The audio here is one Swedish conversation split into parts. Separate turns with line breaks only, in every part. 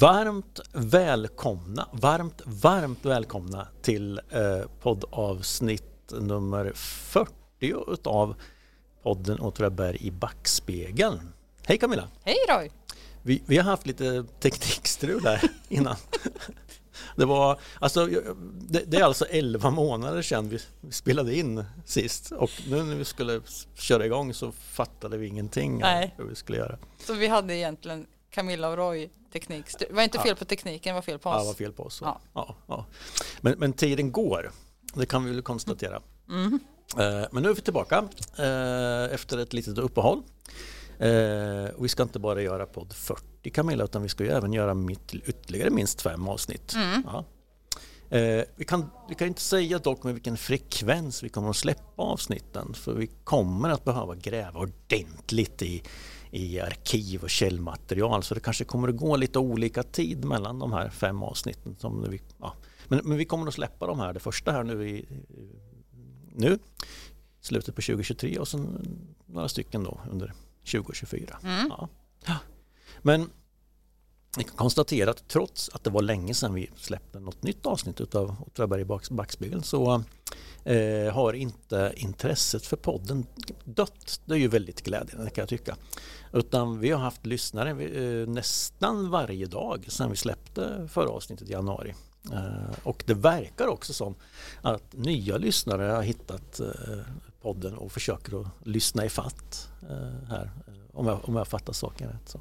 Varmt välkomna, varmt, varmt välkomna till eh, poddavsnitt nummer 40 utav podden Åtvidaberg i backspegeln. Hej Camilla!
Hej Roy!
Vi, vi har haft lite teknikstrul här innan. Det, var, alltså, det, det, är alltså 11 månader sedan vi spelade in sist och nu när vi skulle köra igång så fattade vi ingenting
Nej.
hur vi skulle göra.
Så vi hade egentligen Camilla och Roy teknik. Det var inte fel på tekniken, det var fel på oss.
Ja, det var fel på oss. Ja. Ja, ja. Men, men tiden går, det kan vi väl konstatera. Mm. Eh, men nu är vi tillbaka eh, efter ett litet uppehåll. Eh, och vi ska inte bara göra podd 40 Camilla utan vi ska ju även göra mitt, ytterligare minst fem avsnitt. Mm. Ja. Eh, vi, kan, vi kan inte säga dock med vilken frekvens vi kommer att släppa avsnitten för vi kommer att behöva gräva ordentligt i, i arkiv och källmaterial så det kanske kommer att gå lite olika tid mellan de här fem avsnitten. Som vi, ja. men, men vi kommer att släppa de här, det första här nu i, nu slutet på 2023 och sen några stycken då under 2024. Mm. Ja. Men vi kan konstatera att trots att det var länge sedan vi släppte något nytt avsnitt av Åtvidaberg i backspegeln så eh, har inte intresset för podden dött. Det är ju väldigt glädjande kan jag tycka. Utan vi har haft lyssnare eh, nästan varje dag sedan vi släppte förra avsnittet i januari. Eh, och det verkar också som att nya lyssnare har hittat eh, podden och försöker att lyssna i fatt eh, här. Om jag, om jag fattar saken rätt. Så.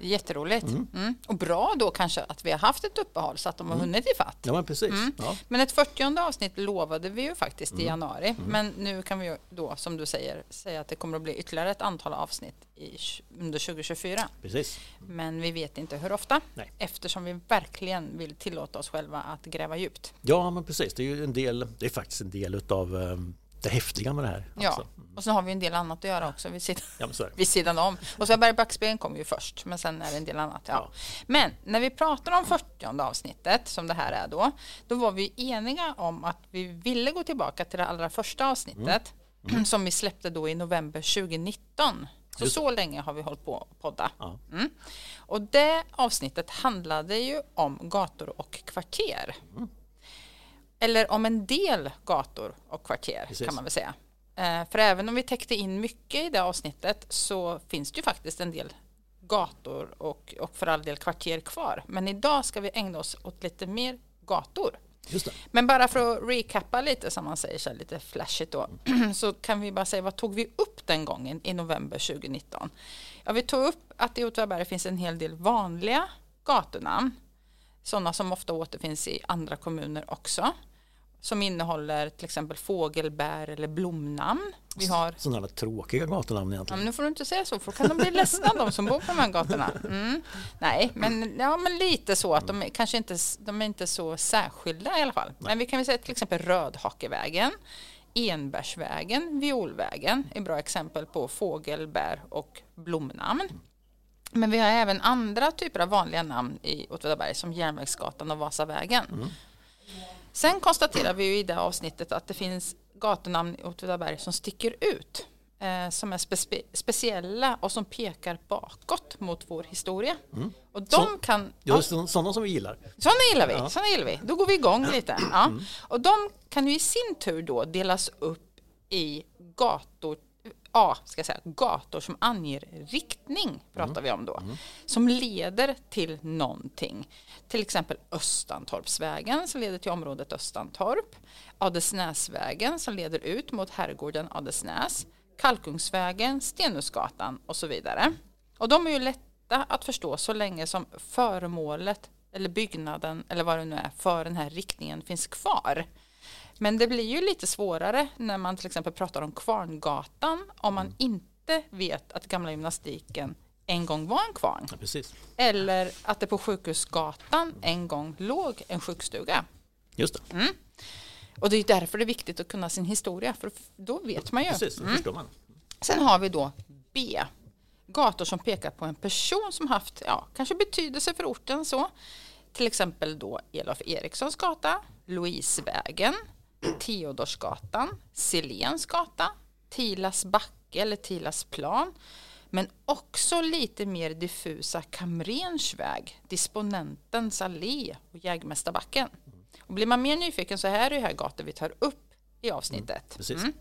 Jätteroligt. Mm. Mm. Och bra då kanske att vi har haft ett uppehåll så att de har mm. hunnit ifatt.
Ja, men precis. Mm. Ja.
Men ett 40 avsnitt lovade vi ju faktiskt i mm. januari. Mm. Men nu kan vi då, som du säger, säga att det kommer att bli ytterligare ett antal avsnitt i, under 2024.
Precis.
Men vi vet inte hur ofta Nej. eftersom vi verkligen vill tillåta oss själva att gräva djupt.
Ja, men precis. Det är ju en del, det är faktiskt en del utav um det häftiga med det här.
Ja, alltså. och så har vi en del annat att göra också vid sidan, ja, vid sidan om. Och så Berg backspegeln kom ju först, men sen är det en del annat. Ja. ja. Men när vi pratar om 40 avsnittet, som det här är då, då var vi eniga om att vi ville gå tillbaka till det allra första avsnittet mm. Mm. som vi släppte då i november 2019. Så så länge har vi hållit på att podda. Ja. Mm. Och det avsnittet handlade ju om gator och kvarter. Eller om en del gator och kvarter Precis. kan man väl säga. Eh, för även om vi täckte in mycket i det avsnittet så finns det ju faktiskt en del gator och, och för all del kvarter kvar. Men idag ska vi ägna oss åt lite mer gator. Men bara för att recappa lite som man säger så lite flashigt då så kan vi bara säga vad tog vi upp den gången i november 2019? Ja, vi tog upp att i Åtvidaberg finns en hel del vanliga gatunamn sådana som ofta återfinns i andra kommuner också som innehåller till exempel fågelbär eller blomnamn.
Vi har sådana tråkiga gatunamn egentligen.
Ja, nu får du inte säga så för då kan de bli ledsna de som bor på de här gatorna. Mm. Nej, men, ja, men lite så att de är, kanske inte, de är inte så särskilda i alla fall. Nej. Men vi kan väl säga till exempel Rödhakevägen, Enbärsvägen, Violvägen är bra exempel på fågelbär och blomnamn. Men vi har även andra typer av vanliga namn i Åtvidaberg som Järnvägsgatan och Vasavägen. Mm. Sen konstaterar vi i det avsnittet att det finns gatunamn i Åtvidaberg som sticker ut. Eh, som är spe speciella och som pekar bakåt mot vår historia. Mm. Och de
så,
kan...
Ja, sådana som vi gillar.
Sådana gillar vi. Ja. Såna gillar vi. Då går vi igång lite. Ja. Mm. Och de kan ju i sin tur då delas upp i gator A, ska jag säga, gator som anger riktning, pratar mm. vi om då, mm. som leder till någonting. Till exempel Östantorpsvägen som leder till området Östantorp, Adelsnäsvägen som leder ut mot herrgården Adelsnäs, Kalkungsvägen, Stenhusgatan och så vidare. Och de är ju lätta att förstå så länge som föremålet eller byggnaden eller vad det nu är för den här riktningen finns kvar. Men det blir ju lite svårare när man till exempel pratar om Kvarngatan om man mm. inte vet att gamla gymnastiken en gång var en kvarn.
Ja,
Eller att det på Sjukhusgatan en gång låg en sjukstuga.
Just det. Mm.
Och det är därför det är viktigt att kunna sin historia, för då vet man ju.
Precis, mm. förstår man.
Sen har vi då B. Gator som pekar på en person som haft, ja, kanske betydelse för orten så. Till exempel då Elof Erikssons gata, Louisevägen, Teodorsgatan, Silens gata, Tilas backe eller Tilas plan, Men också lite mer diffusa Kamrens väg, Disponentens allé och Jägmästarbacken. Och blir man mer nyfiken så här är det här gator vi tar upp i avsnittet. Mm.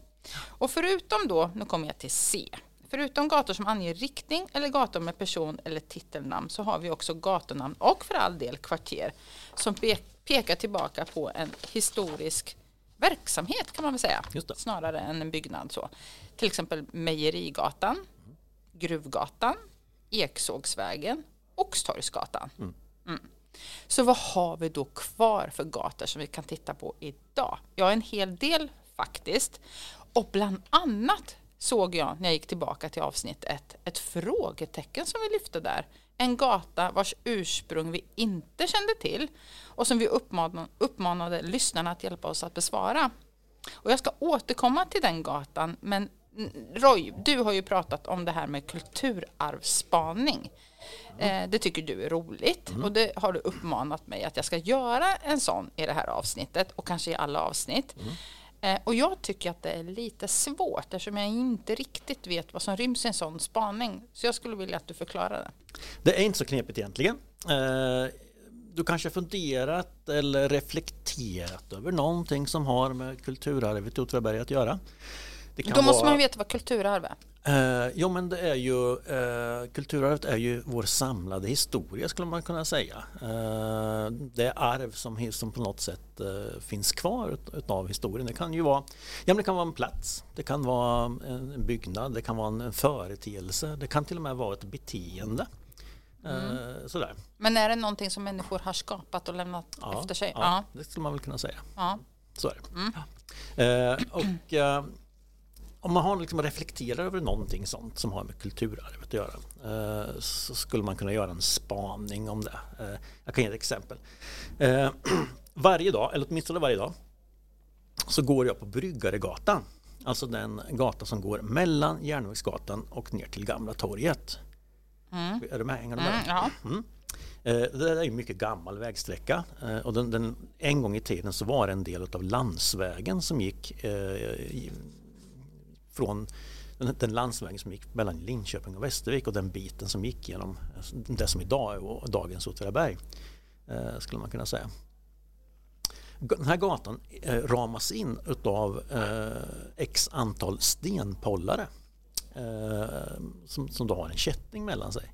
Och förutom då, nu kommer jag till C. Förutom gator som anger riktning eller gator med person eller titelnamn så har vi också gatunamn och för all del kvarter som pekar tillbaka på en historisk verksamhet kan man väl säga. Snarare än en byggnad. Så. Till exempel Mejerigatan, Gruvgatan, Eksågsvägen, Oxtorgsgatan. Mm. Mm. Så vad har vi då kvar för gator som vi kan titta på idag? Ja, en hel del faktiskt. Och bland annat såg jag när jag gick tillbaka till avsnitt ett, ett frågetecken som vi lyfte där. En gata vars ursprung vi inte kände till och som vi uppmanade, uppmanade lyssnarna att hjälpa oss att besvara. Och jag ska återkomma till den gatan, men Roy, du har ju pratat om det här med kulturarvsspaning. Eh, det tycker du är roligt mm. och det har du uppmanat mig att jag ska göra en sån i det här avsnittet och kanske i alla avsnitt. Mm. Eh, och jag tycker att det är lite svårt eftersom jag inte riktigt vet vad som ryms i en sån spaning. Så jag skulle vilja att du förklarar det.
Det är inte så knepigt egentligen. Eh, du kanske funderat eller reflekterat över någonting som har med kulturarvet i Åtvidaberg att göra.
Då måste vara... man veta vad kulturarv är.
Eh, jo men det är ju eh, kulturarvet är ju vår samlade historia skulle man kunna säga. Eh, det är arv som, som på något sätt eh, finns kvar ut, av historien. Det kan ju vara, ja, det kan vara en plats, det kan vara en byggnad, det kan vara en, en företeelse, det kan till och med vara ett beteende. Eh, mm. Sådär.
Men är det någonting som människor har skapat och lämnat ja, efter sig?
Ja, ja, det skulle man väl kunna säga. Ja. Så är det. Mm. Eh, och om man har liksom reflekterar över någonting sånt som har med kulturarvet att göra eh, så skulle man kunna göra en spaning om det. Eh, jag kan ge ett exempel. Eh, varje dag, eller åtminstone varje dag, så går jag på Bryggaregatan. Alltså den gata som går mellan Järnvägsgatan och ner till Gamla torget. Mm. Är du med? Hänger du med? Mm, ja. Mm. Det är en mycket gammal vägsträcka och den, den, en gång i tiden så var det en del av landsvägen som gick från den landsvägen som gick mellan Linköping och Västervik och den biten som gick genom alltså, det som idag är dagens Åtvidaberg. Eh, skulle man kunna säga. Den här gatan eh, ramas in utav eh, x antal stenpollare eh, som, som då har en kätting mellan sig.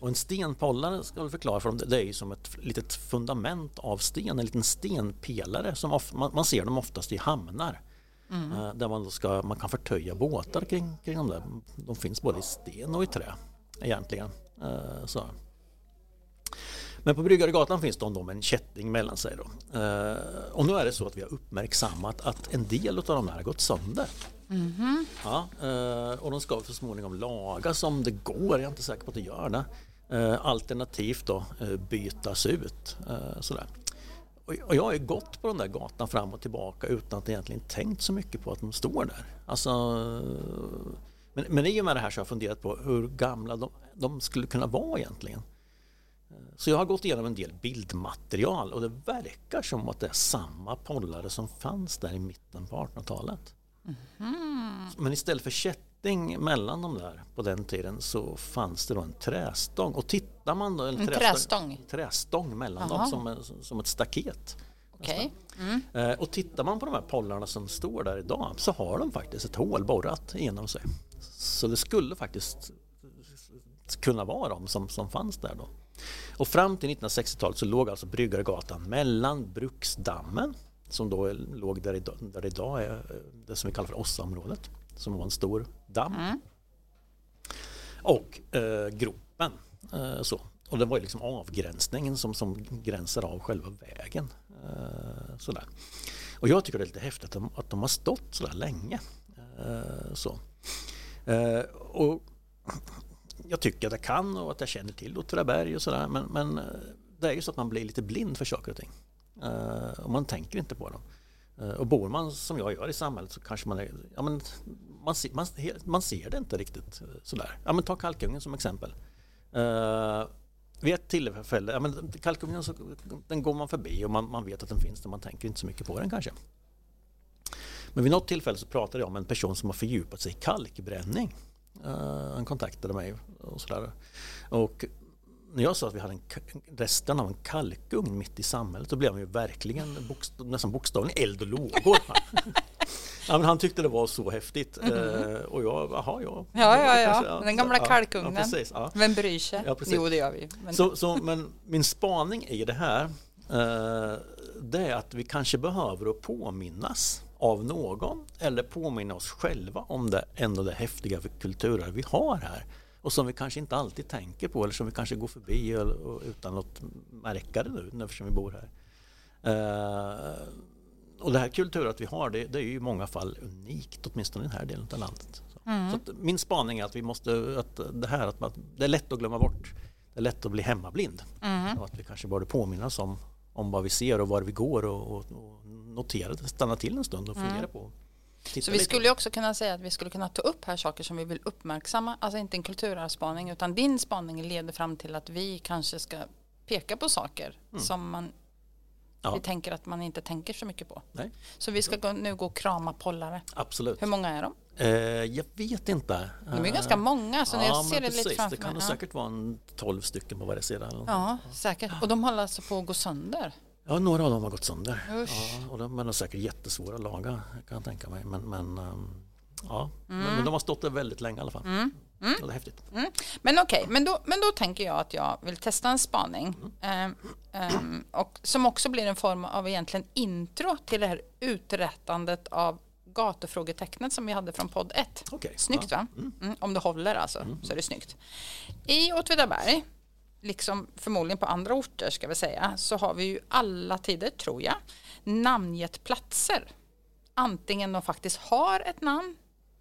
Och en stenpollare ska jag förklara för dem, det är ju som ett litet fundament av sten, en liten stenpelare som of, man, man ser dem oftast i hamnar. Mm. Eh, där man, ska, man kan förtöja båtar kring, kring dem där. De finns både i sten och i trä egentligen. Eh, så. Men på Bryggaregatan finns de då med en kätting mellan sig. Då. Eh, och nu är det så att vi har uppmärksammat att en del av de här har gått sönder. Mm. Ja, och de ska så småningom lagas om det går, jag är inte säker på att det gör det. Alternativt då bytas ut. Sådär. Och jag har gått på den där gatan fram och tillbaka utan att egentligen tänkt så mycket på att de står där. Alltså, men, men i och med det här så har jag funderat på hur gamla de, de skulle kunna vara egentligen. Så jag har gått igenom en del bildmaterial och det verkar som att det är samma pollare som fanns där i mitten på 1800-talet. Mm. Men istället för kätting mellan de där på den tiden så fanns det då en trästång. Och tittar man då,
en, en trästång,
trästång mellan Aha. dem som, som ett staket.
Okay. Mm.
Eh, och tittar man på de här pollarna som står där idag så har de faktiskt ett hål borrat inom sig. Så det skulle faktiskt kunna vara de som, som fanns där då. Och fram till 1960-talet så låg alltså Bryggargatan mellan Bruksdammen som då låg där, idag, där idag är eh, det som vi kallar för Ossaområdet som var en stor damm. Mm. Och eh, gropen. Eh, så. Och det var liksom avgränsningen som, som gränsar av själva vägen. Eh, sådär. Och jag tycker det är lite häftigt att de, att de har stått så där länge. Eh, så. Eh, och jag tycker att jag kan och att jag känner till Åtvidaberg och sådär men, men det är ju så att man blir lite blind för saker och ting. Uh, och man tänker inte på dem. Eh, och bor man som jag gör i samhället så kanske man är, ja, men man, ser, man, man ser det inte riktigt eh, sådär. Ja, men ta kalkungen som exempel. Uh, vid ett tillfälle, ja, men kalkungen så, den går man förbi och man, man vet att den finns där, man tänker inte så mycket på den kanske. Men vid något tillfälle så pratade jag om en person som har fördjupat sig i kalkbränning. han kontaktade mig och sådär. Och när jag sa att vi hade en, resten av en kalkugn mitt i samhället då blev han ju verkligen bokst, nästan bokstavligen eld och lågor. ja, men han tyckte det var så häftigt mm -hmm. och jag, jaha ja.
Ja, ja, ja. ja. den gamla kalkugnen. Ja, precis, ja. Vem bryr sig?
Ja,
jo, det gör vi.
Men... Så, så, men min spaning i det här eh, det är att vi kanske behöver att påminnas av någon eller påminna oss själva om det ändå det häftiga kulturarv vi har här och som vi kanske inte alltid tänker på eller som vi kanske går förbi utan att märka det nu eftersom vi bor här. Uh, och det här kulturarvet vi har det, det, är ju i många fall unikt, åtminstone i den här delen av landet. Så, mm. så min spaning är att vi måste, att det här att man, det är lätt att glömma bort, det är lätt att bli hemmablind. Mm. Och att vi kanske borde påminnas om, om vad vi ser och var vi går och, och, och notera det, stanna till en stund och fundera mm. på
så vi skulle också kunna säga att vi skulle kunna ta upp här saker som vi vill uppmärksamma, alltså inte en kulturarvsspaning utan din spaning leder fram till att vi kanske ska peka på saker mm. som man ja. vi tänker att man inte tänker så mycket på. Nej. Så vi ska gå, nu gå och krama pollare.
Absolut.
Hur många är de?
Eh, jag vet inte.
De är ganska många så ja, jag ser det precis, lite
framför Det kan mig. säkert vara en 12 stycken på varje sida.
Ja, säkert. Och de håller alltså på att gå sönder.
Ja, några av dem har gått sönder. Ja, och de är säkert jättesvåra att laga kan jag tänka mig. Men, men um, ja, mm. men, men, de har stått där väldigt länge i alla fall. Mm. Mm. Det är häftigt.
Mm. Men okej, okay, men, då, men då tänker jag att jag vill testa en spaning. Um, um, och som också blir en form av egentligen intro till det här uträttandet av gatufrågetecknet som vi hade från podd 1. Okay. Snyggt va? Mm. Om det håller alltså, så är det snyggt. I Åtvidaberg liksom förmodligen på andra orter ska vi säga, så har vi ju alla tider, tror jag, namngett platser. Antingen de faktiskt har ett namn,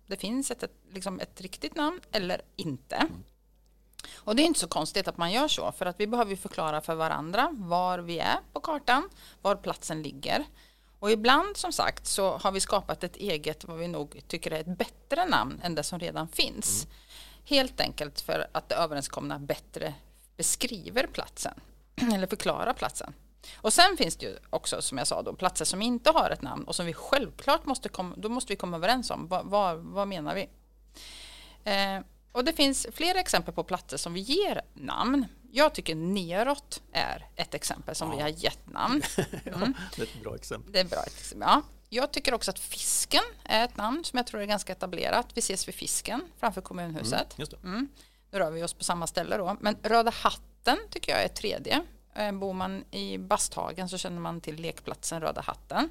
det finns ett, ett, liksom ett riktigt namn eller inte. Och det är inte så konstigt att man gör så, för att vi behöver förklara för varandra var vi är på kartan, var platsen ligger. Och ibland som sagt så har vi skapat ett eget, vad vi nog tycker är ett bättre namn än det som redan finns. Mm. Helt enkelt för att det överenskomna bättre beskriver platsen eller förklarar platsen. Och sen finns det ju också som jag sa då platser som inte har ett namn och som vi självklart måste komma, då måste vi komma överens om. Vad, vad, vad menar vi? Eh, och det finns flera exempel på platser som vi ger namn. Jag tycker neråt är ett exempel som ja. vi har gett namn.
Mm. det är ett bra exempel.
Det är bra exempel, ja. Jag tycker också att Fisken är ett namn som jag tror är ganska etablerat. Vi ses vid Fisken framför kommunhuset. Mm, mm. Rör vi oss på samma ställe då. Men Röda hatten tycker jag är tredje. Eh, bor man i Basthagen så känner man till lekplatsen Röda hatten.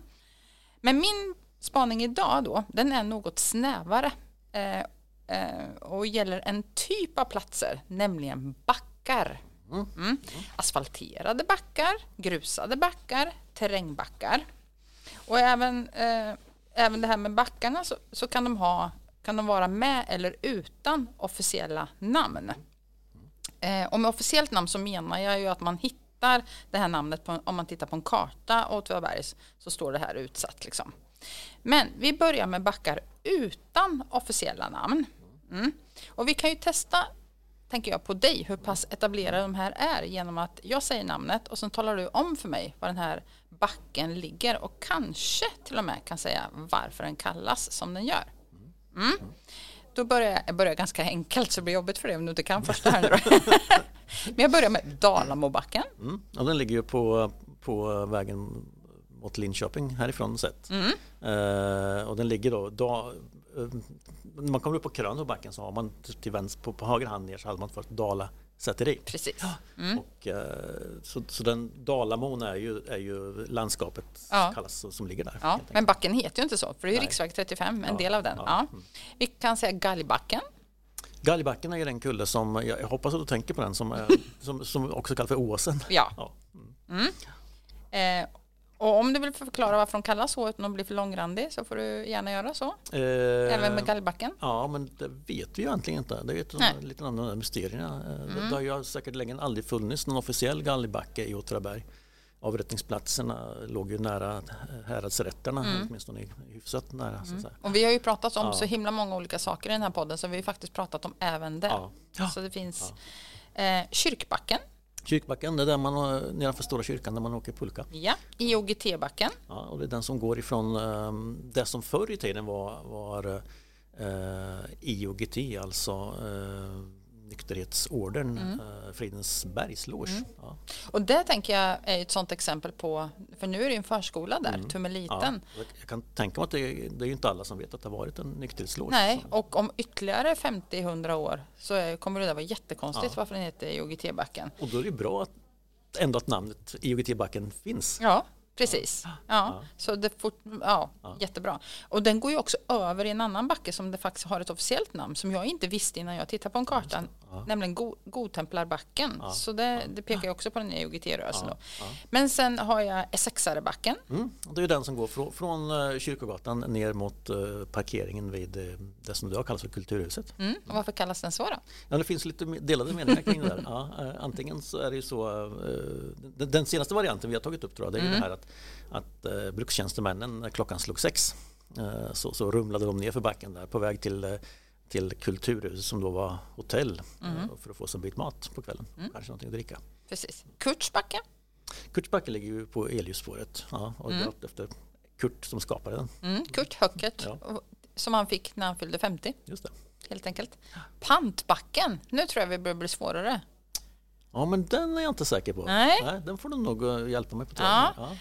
Men min spaning idag då, den är något snävare eh, eh, och gäller en typ av platser, nämligen backar. Mm. mm. Asfalterade backar, grusade backar, terrängbackar. Och även, eh, även det här med backarna så, så kan de ha kan de vara med eller utan officiella namn. Eh, och med officiellt namn så menar jag ju att man hittar det här namnet på, om man tittar på en karta och Åtvidabergs så står det här utsatt. Liksom. Men vi börjar med backar utan officiella namn. Mm. Och vi kan ju testa, tänker jag, på dig hur pass etablerade de här är genom att jag säger namnet och sen talar du om för mig var den här backen ligger och kanske till och med kan säga varför den kallas som den gör. Mm. Då börjar jag börjar ganska enkelt så det blir jobbigt för dig om du inte kan första här nu Men jag börjar med Dalamobacken.
Mm. Ja, den ligger ju på, på vägen mot Linköping härifrån sett. Mm. Uh, och den ligger då, då uh, när man kommer upp på Krönhobacken så har man till vänster på, på höger hand ner så hade man först Dala säteri.
Precis.
Mm. Och, eh, så, så den Dalamon är ju, är ju landskapet ja. kallas, som ligger där.
Ja. Men backen heter ju inte så, för det är ju riksväg 35, en ja. del av den. Ja. Mm. Vi kan säga Galgbacken.
Galgbacken är ju den kulle som, jag hoppas att du tänker på den, som, som, som också kallas för Åsen.
Ja. Mm. Eh, och om du vill förklara varför de kallas så utan att bli för långrandig så får du gärna göra så. Eh, Även med Gallbacken.
Ja, men det vet vi ju egentligen inte. Det är ett lite av de mysterierna. Eh, mm. Det har ju säkert länge aldrig funnits någon officiell gallbacke i Åtvidaberg. Avrättningsplatserna låg ju nära häradsrätterna, mm. åtminstone hyfsat nära. Mm. Så
och vi har ju pratat om ja. så himla många olika saker i den här podden så vi har faktiskt pratat om även det. Ja. Så det finns ja. eh, Kyrkbacken
Kyrkbacken, det är där man, nedanför Stora kyrkan där man åker pulka.
Ja, IOGT-backen.
Ja, och det är den som går ifrån um, det som förr i tiden var, var eh, IOGT, alltså eh, nykterhetsorden, mm. eh, Fridens bergsloge. Mm. Ja.
Och det tänker jag är ett sådant exempel på, för nu är det en förskola där, mm. Tummeliten.
Ja, jag kan tänka mig att det, det är inte alla som vet att det har varit en nykterhetsloge.
Nej, och om ytterligare 50-100 år så kommer det där vara jättekonstigt ja. varför den heter IOGT-backen.
Och då är det bra att ändå att namnet IOGT-backen finns.
Ja, Precis. Ja, ja. Så det fort, ja, ja, jättebra. Och den går ju också över i en annan backe som det faktiskt har ett officiellt namn som jag inte visste innan jag tittade på en karta. Ja. Nämligen Go Godtemplarbacken. Så det, det pekar ju också på den EOGT-rörelsen. Men sen har jag Essexarebacken.
Mm. Det är den som går från, från uh, Kyrkogatan ner mot uh, parkeringen vid uh, det som du har kallat för Kulturhuset.
Mm. Och varför kallas den så då?
Ja, det finns lite delade meningar kring det där. Ja, antingen så är det ju så, den, den, senaste varianten vi har tagit upp tror jag, det är mm. det här att att eh, brukstjänstemännen klockan slog sex eh, så, så rumlade de ner för backen där på väg till, eh, till Kulturhuset som då var hotell mm. eh, för att få sig en bit mat på kvällen. Mm. Kanske någonting att dricka.
Precis. Kurtsbacke?
Kurtsbacke ligger ju på elljusspåret ja, och mm. efter Kurt som skapade den.
Mm. Kurt Höckert ja. som han fick när han fyllde 50.
Just det.
Helt enkelt. Pantbacken, nu tror jag vi börjar bli svårare.
Ja men den är jag inte säker på.
Nej.
Nej den får du nog eh, hjälpa mig på ja. ja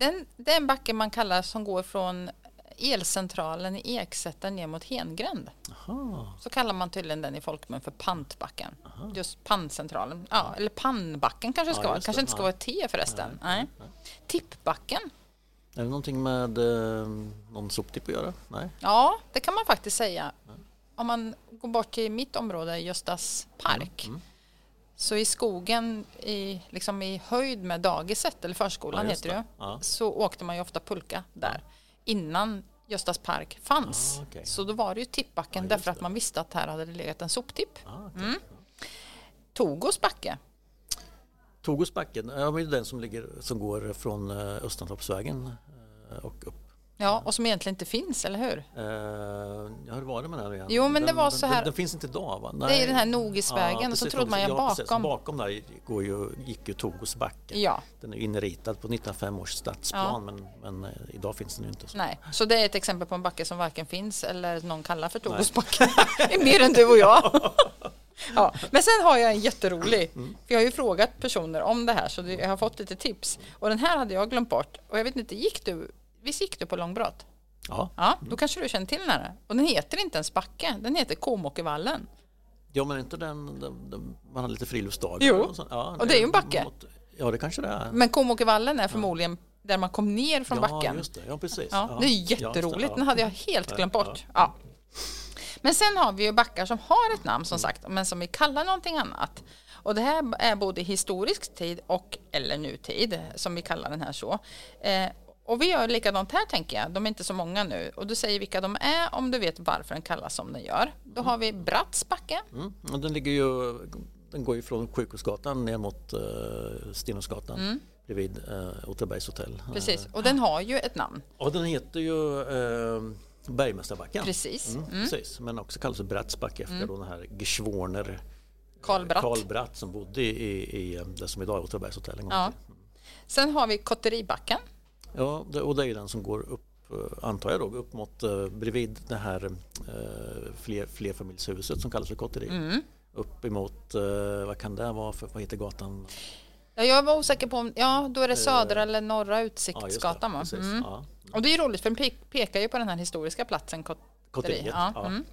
den, det är en backe man kallar som går från elcentralen i Eksätta ner mot Hengränd. Aha. Så kallar man tydligen den i folkmun för pantbacken. Aha. Just panncentralen. Ja, eller pannbacken kanske ska ja, vara. Kanske inte ska vara ett T förresten. Nej, nej. Tippbacken.
Är det någonting med eh, någon soptipp att göra? Nej.
Ja, det kan man faktiskt säga. Om man går bort till mitt område, Göstas park, mm. Mm. Så i skogen, i, liksom i höjd med dagiset, eller förskolan ja, heter det, ja. så åkte man ju ofta pulka där innan Göstas park fanns. Ah, okay. Så då var det ju tippbacken ja, därför att man visste att här hade det legat en soptipp. Ah, okay. mm. Togos backe.
Togos backen, ja, det är den som, ligger, som går från eh, Östantorpsvägen eh, och upp
Ja, och som egentligen inte finns, eller hur?
Uh, ja, hur var det med den igen?
Jo, men
den,
det var så här.
Den, den, finns inte idag, va?
Nej. Det är den här Nogisvägen ja, och så trodde man ju ja, bakom.
Bakom där går ju, gick ju Togosbacken.
Ja.
Den är inritad på 1905 års stadsplan, ja. men, men uh, idag finns den ju inte.
Så. Nej, så det är ett exempel på en backe som varken finns eller någon kallar för Togosbacken. mer än du och jag. Ja, men sen har jag en jätterolig, mm. för jag har ju frågat personer om det här så jag har fått lite tips. Och den här hade jag glömt bort och jag vet inte, gick du, visst gick du på långbrott?
Ja.
ja. Då kanske du känner till den här. Och den heter inte ens Backe, den heter Komåkervallen.
Ja, men inte den, den, den man har lite friluftsdagar?
Jo, och, ja, och det är ju en backe.
Ja, det kanske det är.
Men Komåkervallen är förmodligen där man kom ner från
ja,
backen.
Just det. Ja, precis.
Ja, det är jätteroligt, den hade jag helt glömt bort. Ja. Men sen har vi ju backar som har ett namn som sagt, men som vi kallar någonting annat. Och det här är både historisk tid och eller nutid, som vi kallar den här så. Eh, och vi gör likadant här tänker jag. De är inte så många nu. Och du säger vilka de är om du vet varför den kallas som den gör. Då har vi Brattsbacke.
Mm. Och den, ligger ju, den går ju från Sjukhusgatan ner mot uh, Stenungsgatan. Mm. Bredvid uh, Åtvidabergs hotell.
Precis, och den har ju ett namn.
Och den heter ju uh, Bergmästarbacken.
Precis. Mm,
mm. Precis. Men också kallas Brattsbacke efter mm. den här Geschworner
Karl Bratt.
Karl Bratt som bodde i, i det som idag är Åtvidabergs hotell. En gång ja.
Sen har vi Kotteribacken.
Ja, och det är ju den som går upp eh, antar jag då, upp mot uh, bredvid det här uh, fler, flerfamiljshuset som kallas för kotteri. Mm. Upp emot, vad kan det vara för, vad heter gatan?
Ja, jag var osäker på om, ja då är det södra eller norra Utsiktsgatan ja, mm. ja. Och det är roligt för den pekar ju på den här historiska platsen kotteri.
Kotteriet, ja. Mm.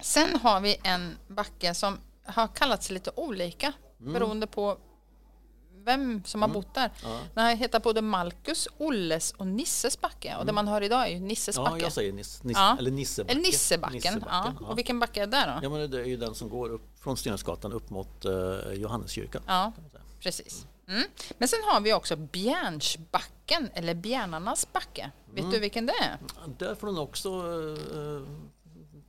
Sen har vi en backe som har kallats lite olika mm. beroende på vem som har mm. bott där. Ja. Den heter både Malkus, Olles och Nisses backe. Och mm. det man hör idag är ju Nisses backe.
Ja, jag säger Niss, Niss, ja. eller Nissebacke.
Eller Nissebacken. Nissebacken. Ja. Och vilken backe är det då?
Ja, men det är ju den som går upp från Stenungsgatan upp mot uh, Johanneskyrkan.
Ja, precis. Mm. Men sen har vi också Bjärnsbacken eller Bjärnarnas backe. Vet mm. du vilken det är?
Där får du också uh,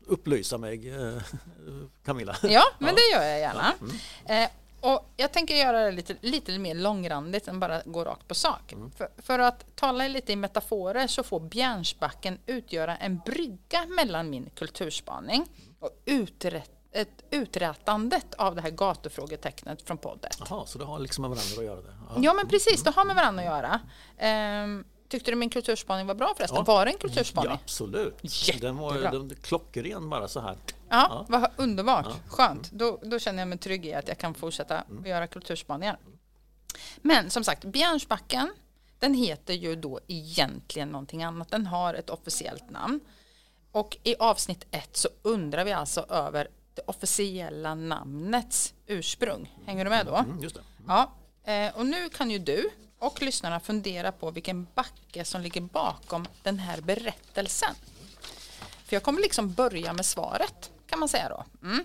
upplysa mig, uh, Camilla.
Ja, men det gör jag gärna. Mm. Och jag tänker göra det lite, lite mer långrandigt än bara gå rakt på sak. Mm. För, för, att tala lite i metaforer så får Bjärnsbacken utgöra en brygga mellan min kulturspaning och uträtt, ett uträtandet av det här gatufrågetecknet från podden.
Jaha, så det har liksom med varandra att göra? Det.
Ja. ja, men precis, det har med varandra att göra. Um, Tyckte du min kulturspaning var bra förresten? Ja. Var det en kulturspaning?
Ja, absolut. Jättebra. Den var den, klockren bara så här.
Ja, ja. vad underbart. Ja. Skönt. Då, då känner jag mig trygg i att jag kan fortsätta mm. göra kulturspaningar. Men som sagt, Björnsbacken, den heter ju då egentligen någonting annat. Den har ett officiellt namn. Och i avsnitt ett så undrar vi alltså över det officiella namnets ursprung. Hänger du med då?
Mm, just det.
Mm. Ja, eh, och nu kan ju du och lyssnarna fundera på vilken backe som ligger bakom den här berättelsen. För jag kommer liksom börja med svaret kan man säga då. Mm.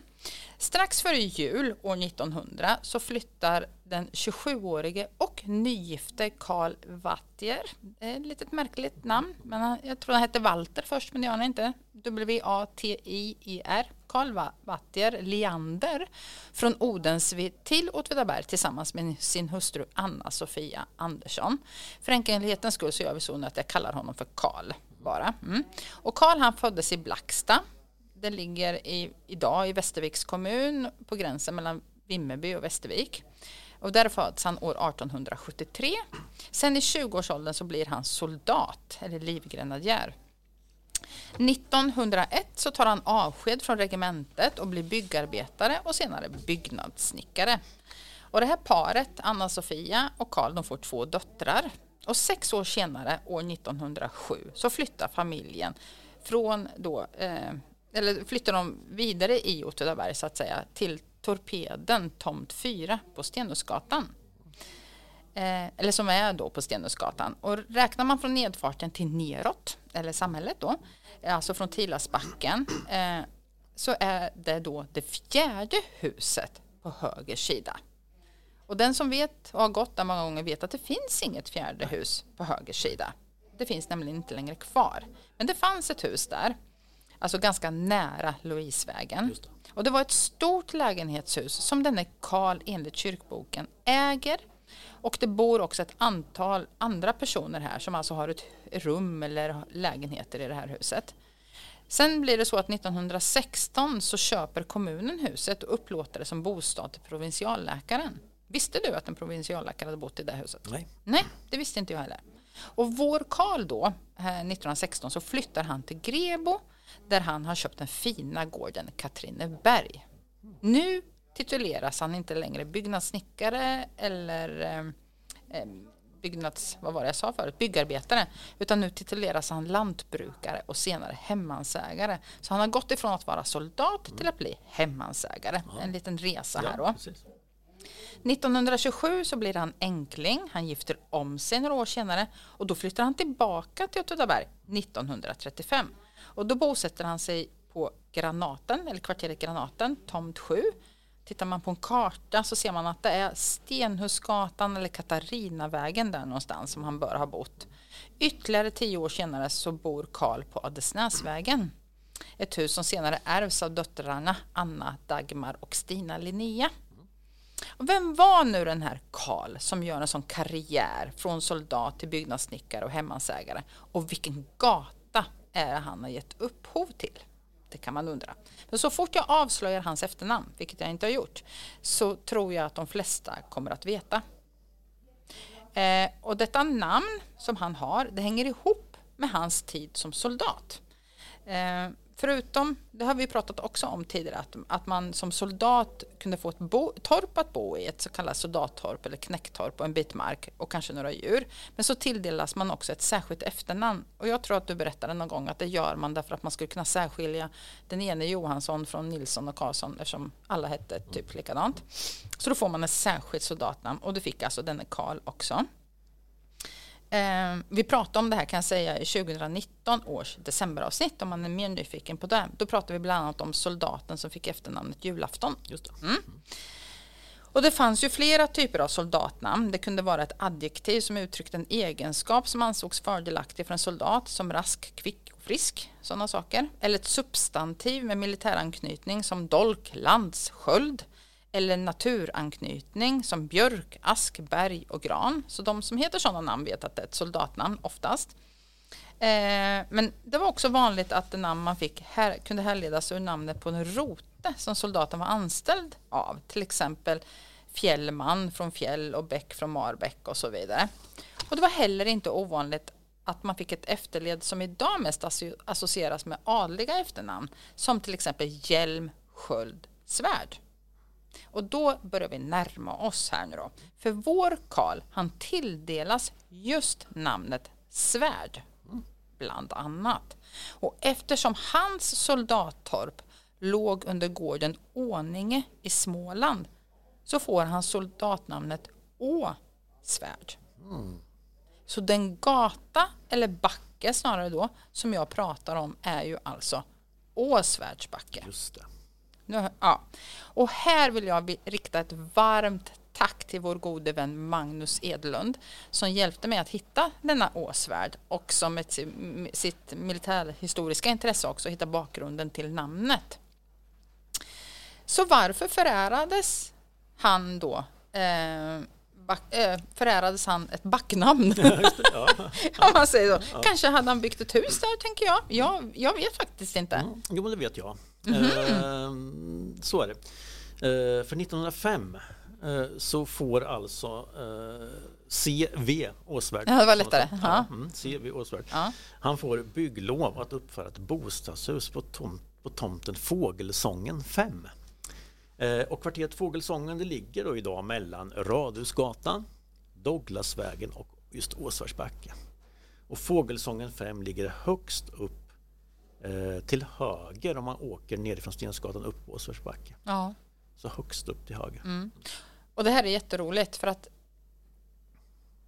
Strax före jul år 1900 så flyttar den 27-årige och nygifte Karl Wattier, ett litet märkligt namn, men jag tror han hette Walter först, men det gör han inte. W-A-T-I-E-R, Karl Wattier Leander från Odensvi till Åtvidaberg tillsammans med sin hustru Anna-Sofia Andersson. För enkelhetens skull så gör vi så nu att jag kallar honom för Karl bara. Mm. Och Karl han föddes i Blacksta den ligger i, idag i Västerviks kommun på gränsen mellan Vimmerby och Västervik. Och där föds han år 1873. Sen i 20-årsåldern så blir han soldat eller livgrenadjär. 1901 så tar han avsked från regementet och blir byggarbetare och senare byggnadssnickare. Och det här paret, Anna-Sofia och Karl, de får två döttrar. Och sex år senare, år 1907, så flyttar familjen från då, eh, eller flyttar de vidare i Åtvidaberg så att säga till Torpeden tomt 4 på Stenhusgatan. Eh, eller som är då på Stenhusgatan. Och räknar man från nedfarten till neråt, eller samhället då, eh, alltså från Tilasbacken, eh, så är det då det fjärde huset på höger sida. Och den som vet och har gått där många gånger vet att det finns inget fjärde hus på höger sida. Det finns nämligen inte längre kvar. Men det fanns ett hus där Alltså ganska nära Louisevägen. Det. Och det var ett stort lägenhetshus som denne Karl enligt kyrkboken äger. Och det bor också ett antal andra personer här som alltså har ett rum eller lägenheter i det här huset. Sen blir det så att 1916 så köper kommunen huset och upplåter det som bostad till provinsialläkaren. Visste du att en provinsialläkare hade bott i det huset?
Nej.
Nej, det visste inte jag heller. Och vår Karl då, 1916, så flyttar han till Grebo där han har köpt den fina gården Katrineberg. Nu tituleras han inte längre byggnadssnickare eller eh, eh, byggnads, vad var det jag sa förut, byggarbetare, utan nu tituleras han lantbrukare och senare hemmansägare. Så han har gått ifrån att vara soldat till att bli hemmansägare. Ja. En liten resa här då. Ja, 1927 så blir han enkling. Han gifter om sig några år senare och då flyttar han tillbaka till Åtvidaberg 1935. Och då bosätter han sig på Granaten, eller kvarteret Granaten, tomt 7. Tittar man på en karta så ser man att det är Stenhusgatan eller Katarinavägen där någonstans som han bör ha bott. Ytterligare tio år senare så bor Karl på Adelsnäsvägen. Ett hus som senare ärvs av döttrarna Anna, Dagmar och Stina Linnea. Och vem var nu den här Karl som gör en sån karriär från soldat till byggnadssnickare och hemmansägare? Och vilken gata är det han har gett upphov till? Det kan man undra. Men så fort jag avslöjar hans efternamn, vilket jag inte har gjort, så tror jag att de flesta kommer att veta. Eh, och detta namn som han har, det hänger ihop med hans tid som soldat. Eh, Förutom, det har vi pratat också om tidigare, att, att man som soldat kunde få ett bo, torp att bo i, ett så kallat soldattorp eller knäcktorp och en bit mark och kanske några djur. Men så tilldelas man också ett särskilt efternamn. Och jag tror att du berättade någon gång att det gör man därför att man skulle kunna särskilja den ene Johansson från Nilsson och Karlsson eftersom alla hette typ likadant. Så då får man ett särskilt soldatnamn och du fick alltså denne Karl också. Eh, vi pratade om det här kan jag säga i 2019 års decemberavsnitt om man är mer nyfiken på det. Då pratade vi bland annat om soldaten som fick efternamnet julafton. Just det. Mm. Och det fanns ju flera typer av soldatnamn. Det kunde vara ett adjektiv som uttryckte en egenskap som ansågs fördelaktig för en soldat som rask, kvick och frisk. Sådana saker. Eller ett substantiv med militäranknytning som dolk, lands, sköld eller naturanknytning som björk, ask, berg och gran. Så de som heter sådana namn vet att det är ett soldatnamn oftast. Eh, men det var också vanligt att det namn man fick här, kunde härledas ur namnet på en rote som soldaten var anställd av. Till exempel Fjällman från Fjäll och Bäck från Marbäck och så vidare. Och det var heller inte ovanligt att man fick ett efterled som idag mest associeras med adliga efternamn som till exempel Hjälm, Sköld, Svärd. Och då börjar vi närma oss här nu då. För vår Karl, han tilldelas just namnet Svärd, bland annat. Och eftersom hans soldattorp låg under gården Åninge i Småland så får han soldatnamnet Åsvärd. Mm. Så den gata, eller backe snarare då, som jag pratar om är ju alltså Åsvärdsbacke.
Just det.
Nu, ja. Och här vill jag rikta ett varmt tack till vår gode vän Magnus Edlund som hjälpte mig att hitta denna åsvärd och som ett, sitt militärhistoriska intresse också hitta bakgrunden till namnet. Så varför förärades han då eh, back, äh, förärades han ett backnamn. Ja, Om man säger så. Ja. Kanske hade han byggt ett hus där, tänker jag. Jag, jag vet faktiskt inte. Mm.
Jo, men det vet jag. Mm -hmm. eh, så är det. Eh, för 1905 eh, så får alltså eh, CV Åsvärd.
Ja, det var lättare.
Ja, mm, CV Åsvärd. Ja. Han får bygglov att uppföra ett bostadshus på, tom, på tomten Fågelsången 5. Eh, och kvarteret Fågelsången det ligger då idag mellan Radhusgatan, Douglasvägen och just Åsvarsbacke. Och Fågelsången 5 ligger högst upp eh, till höger om man åker nerifrån Stensgatan upp på Åsvarsbacke. Ja. Så högst upp till höger. Mm.
Och det här är jätteroligt för att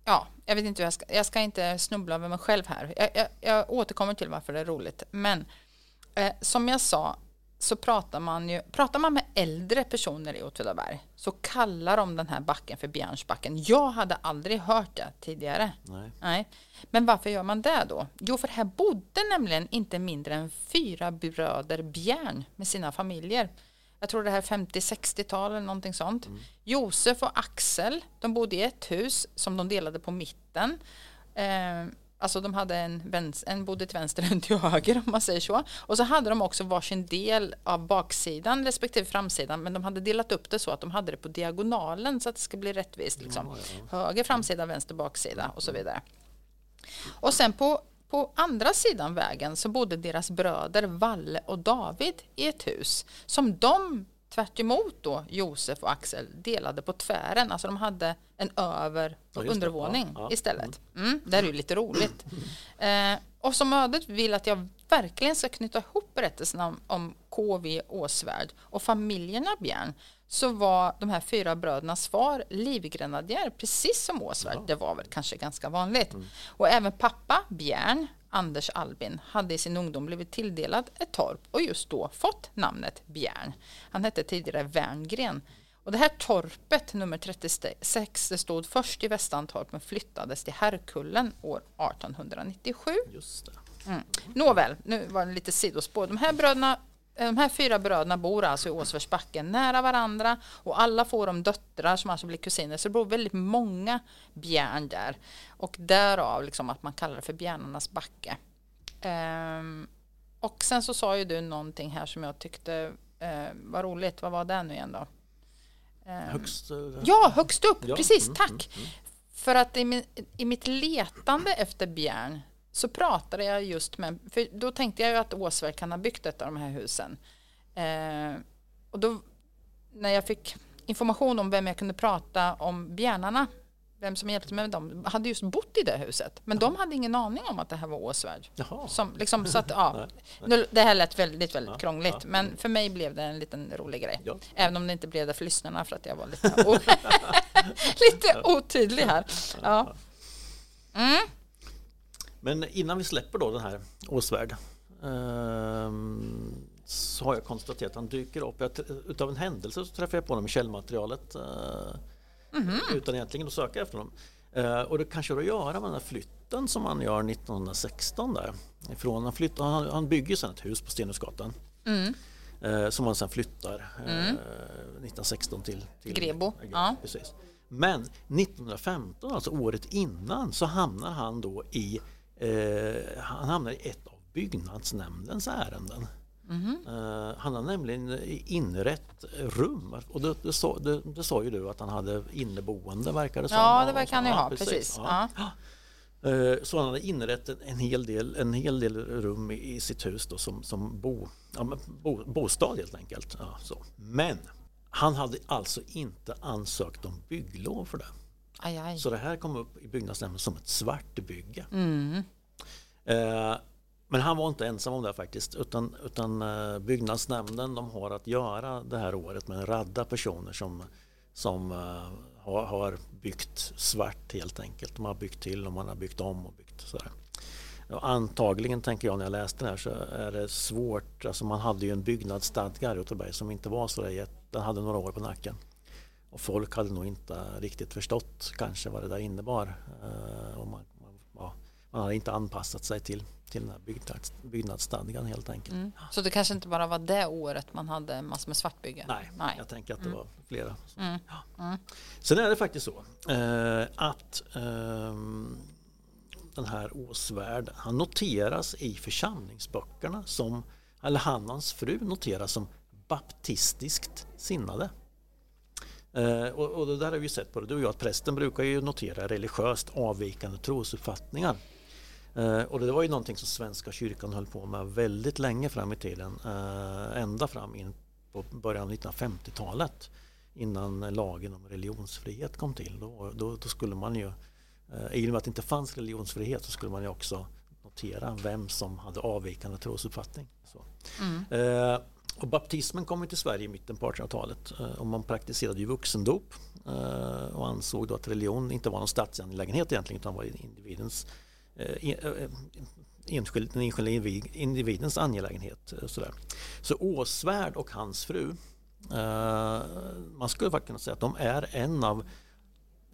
Ja, jag vet inte hur jag ska, jag ska inte snubbla över mig själv här. Jag, jag, jag återkommer till varför det är roligt. Men eh, som jag sa så pratar man ju, pratar man med äldre personer i Åtvidaberg så kallar de den här backen för Bjärnsbacken. Jag hade aldrig hört det tidigare. Nej. Nej. Men varför gör man det då? Jo, för här bodde nämligen inte mindre än fyra bröder Bjärn med sina familjer. Jag tror det här 50-60-tal eller någonting sånt. Mm. Josef och Axel, de bodde i ett hus som de delade på mitten. Eh, Alltså de hade en, vänster, en bodde till vänster och en till höger om man säger så. Och så hade de också varsin del av baksidan respektive framsidan men de hade delat upp det så att de hade det på diagonalen så att det ska bli rättvist. Liksom. Ja, ja. Höger framsida, vänster baksida och så vidare. Och sen på, på andra sidan vägen så bodde deras bröder Valle och David i ett hus som de Tvärt då Josef och Axel delade på tvären, alltså de hade en över och ja, undervåning ja, ja. istället. Mm. mm, det är ju lite roligt. Eh, och som ödet vill att jag verkligen ska knyta ihop berättelsen om, om KV Åsvärd och familjerna Bjärn så var de här fyra brödernas far livgrenadjär precis som Åsvärd. Det var väl kanske ganska vanligt. Mm. Och även pappa Bjärn Anders Albin hade i sin ungdom blivit tilldelad ett torp och just då fått namnet Bjärn. Han hette tidigare Werngren. Och det här torpet, nummer 36, det stod först i Västantorp men flyttades till Herkullen år 1897. Just det. Mm. Nåväl, nu var det lite sidospår. De här bröderna de här fyra bröderna bor alltså i Åsversbacken nära varandra och alla får de döttrar som alltså blir kusiner så det bor väldigt många bjärn där och därav liksom att man kallar det för bjärnarnas backe. Um, och sen så sa ju du någonting här som jag tyckte uh, var roligt. Vad var det nu igen då?
Um, högst, uh,
ja, högst upp, ja. precis, mm, tack. Mm, mm. För att i, min, i mitt letande efter bjärn så pratade jag just med, för då tänkte jag ju att Åsverk kan ha byggt ett av de här husen. Eh, och då när jag fick information om vem jag kunde prata om bjärnarna, vem som hjälpte mig med dem, hade just bott i det huset. Men de hade ingen aning om att det här var Åsvärd. Som, liksom, så att, ja, nu, det här lät väldigt, väldigt ja, krångligt. Ja. Men för mig blev det en liten rolig grej. Ja. Även om det inte blev det för lyssnarna för att jag var lite, lite otydlig här. Ja. Mm.
Men innan vi släpper då den här Åsvärd ehm, så har jag konstaterat att han dyker upp. Jag, utav en händelse så träffar jag på honom i källmaterialet mm -hmm. utan egentligen att söka efter honom. Uh, och det kanske har att göra med den här flytten som han gör 1916 där. Ifrån, han, flyttar, han, han bygger sen ett hus på Stenhusgatan. Mm. Uh, som han sen flyttar mm. 1916 till, till
Grebo. Ja.
Precis. Men 1915, alltså året innan, så hamnar han då i Eh, han hamnar i ett av byggnadsnämndens ärenden. Mm. Uh, han har nämligen inrett rum och det, det, sa, det, det sa ju du att han hade inneboende verkar det
som. Ja det verkar han ju ha, precis. precis. Ja.
Ja. Eh, så han hade inrett en hel del, en hel del rum i, sitt hus då, som, som bo, ja, bo, bostad helt enkelt. Ja, så. Men han hade alltså inte ansökt om bygglov för det.
Aj, aj.
Så det här kom upp i byggnadsnämnden som ett svartbygge.
Mm.
Eh, men han var inte ensam om det faktiskt utan, utan eh, byggnadsnämnden de har att göra det här året med en radda personer som, som uh, har, har, byggt svart helt enkelt. De har byggt till och man har byggt om och byggt sådär. Antagligen tänker jag när jag läste det här så är det svårt. Alltså man hade ju en byggnadsstadga i Göteborg som inte var så där, den hade några år på nacken. Och folk hade nog inte riktigt förstått kanske vad det där innebar. Uh, och man, man, ja, man hade inte anpassat sig till till den här byggnads, byggnadsstadgan helt enkelt. Mm.
Så det kanske inte bara var det året man hade massor med svartbygge?
Nej, Nej. jag tänker att det mm. var flera.
Mm.
Ja. Mm. Sen är det faktiskt så eh, att eh, den här Åsvärd, han noteras i församlingsböckerna som, eller han hans fru noteras som baptistiskt sinnade. Eh, och, och, det där har vi sett på det, du och jag, att prästen brukar ju notera religiöst avvikande trosuppfattningar. Eh, och det var ju någonting som Svenska kyrkan höll på med väldigt länge fram i tiden. Eh, ända fram in på början av 1950-talet innan lagen om religionsfrihet kom till. Då, då, då skulle man ju, eh, i och med att det inte fanns religionsfrihet så skulle man ju också notera vem som hade avvikande trosuppfattning.
Mm.
Och baptismen kom till Sverige i mitten på 1800-talet eh, och man praktiserade ju vuxendop eh, och ansåg då att religion inte var någon statsangelägenhet egentligen utan var individens Eh, enskild, den enskilda individens angelägenhet. Sådär. Så Åsvärd och hans fru, man skulle faktiskt kunna säga att de är en av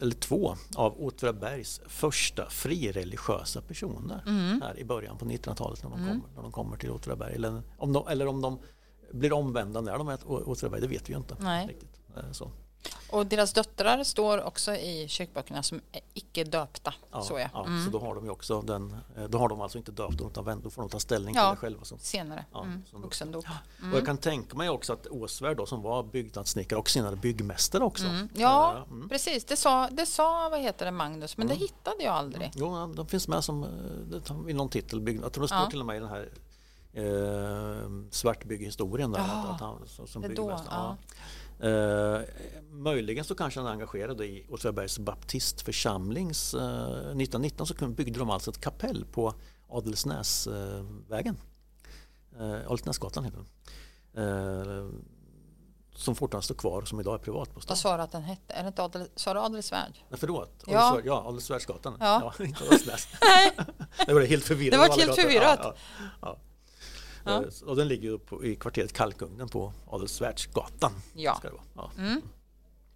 eller två av Åtvidabergs första frireligiösa personer
mm.
här i början på 1900-talet när, de mm. kommer, när de kommer till Åtvidaberg. Eller om de, eller om de blir omvända när de är Åtvidaberg, det vet vi ju inte.
Nej.
Riktigt. Så.
Och deras döttrar står också i kyrkböckerna som är icke döpta.
Ja,
så,
ja. Mm. så då har de ju också den, eh, då har de alltså inte döpt dem utan då får de ta ställning
ja,
till det själva.
Som, senare, ja, mm. vuxendop. Ja.
Mm. Och jag kan tänka mig också att Åsvärd då som var byggnadssnickare och senare byggmästare också.
Mm. Ja, mm. precis. Det sa, det sa, vad heter det, Magnus, men det mm. hittade jag aldrig.
Jo, de finns med som, eh, i någon titel, jag tror det står till och med i den här eh, svartbyggehistorien där.
Ja,
att han, som
det då, ja.
Eh, möjligen så kanske han är engagerad i Åtvidabergs baptistförsamlings... Eh, 1919 så byggde de alltså ett kapell på Adelsnäsvägen. Eh, Adelsnäsgatan heter den. Eh, som fortfarande står kvar och som idag är privatbostad.
Vad sa du att den hette? Är det inte Adel, sa du Adelsvärd?
Nej, förlåt.
Ja,
ja Adelsvärdsgatan.
Ja.
ja inte Adelsnäs. det var helt förvirrat.
Det var helt förvirrat.
Ja, ja. Eh, och den ligger på, i kvarteret Kalkugnen på Adelsvärdsgatan.
Ja.
Ska det vara. ja.
Mm.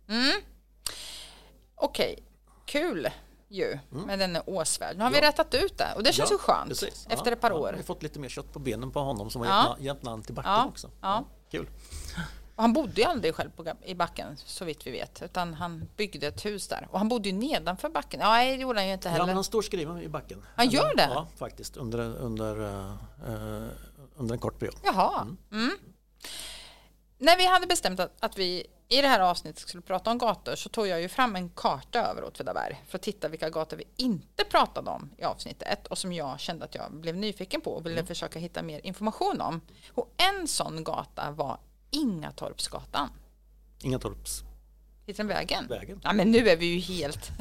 Mm. Okej, okay. kul ju mm. med den Åsvärd. Nu har ja. vi rättat ut det och det känns ja, ju skönt precis. efter ett par år.
Vi har fått lite mer kött på benen på honom som har gett namn till backen också.
Ja.
Kul.
Och han bodde ju aldrig själv på, i backen så vitt vi vet utan han byggde ett hus där och han bodde ju nedanför backen. Ja, det gjorde han ju inte heller. Ja,
men han står skriven i backen.
Han gör det?
Ja, faktiskt under, under uh, under en kort period.
Jaha. Mm. Mm. När vi hade bestämt att, att, vi i det här avsnittet skulle prata om gator så tog jag ju fram en karta över Åtvidaberg för att titta vilka gator vi inte pratade om i avsnittet och som jag kände att jag blev nyfiken på och ville mm. försöka hitta mer information om. Och en sån gata var Ingatorpsgatan.
Ingatorps
Heter den Vägen?
Vägen.
Ja, men nu är vi ju helt...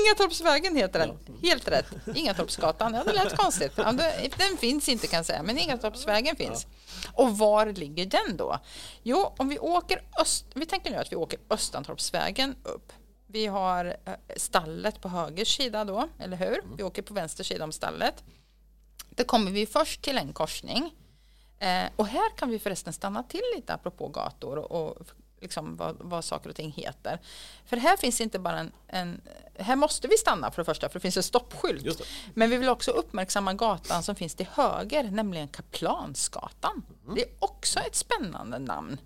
Ingatorpsvägen heter den. Helt rätt. Ingatorpsgatan. Ja, det lät konstigt. Ja, den finns inte kan jag säga, men Ingatorpsvägen finns. Och var ligger den då? Jo, om vi åker öst... Vi tänker nu att vi åker Östantorpsvägen upp. Vi har eh, stallet på höger sida då, eller hur? Vi åker på vänster sida om stallet. Då kommer vi först till en korsning. Eh, och här kan vi förresten stanna till lite apropå gator och, och liksom vad, vad saker och ting heter. För här finns inte bara en, en, Här måste vi stanna för det första, för det finns en stoppskylt. Men vi vill också uppmärksamma gatan som finns till höger, nämligen Kaplansgatan. Mm. Det är också ett spännande namn.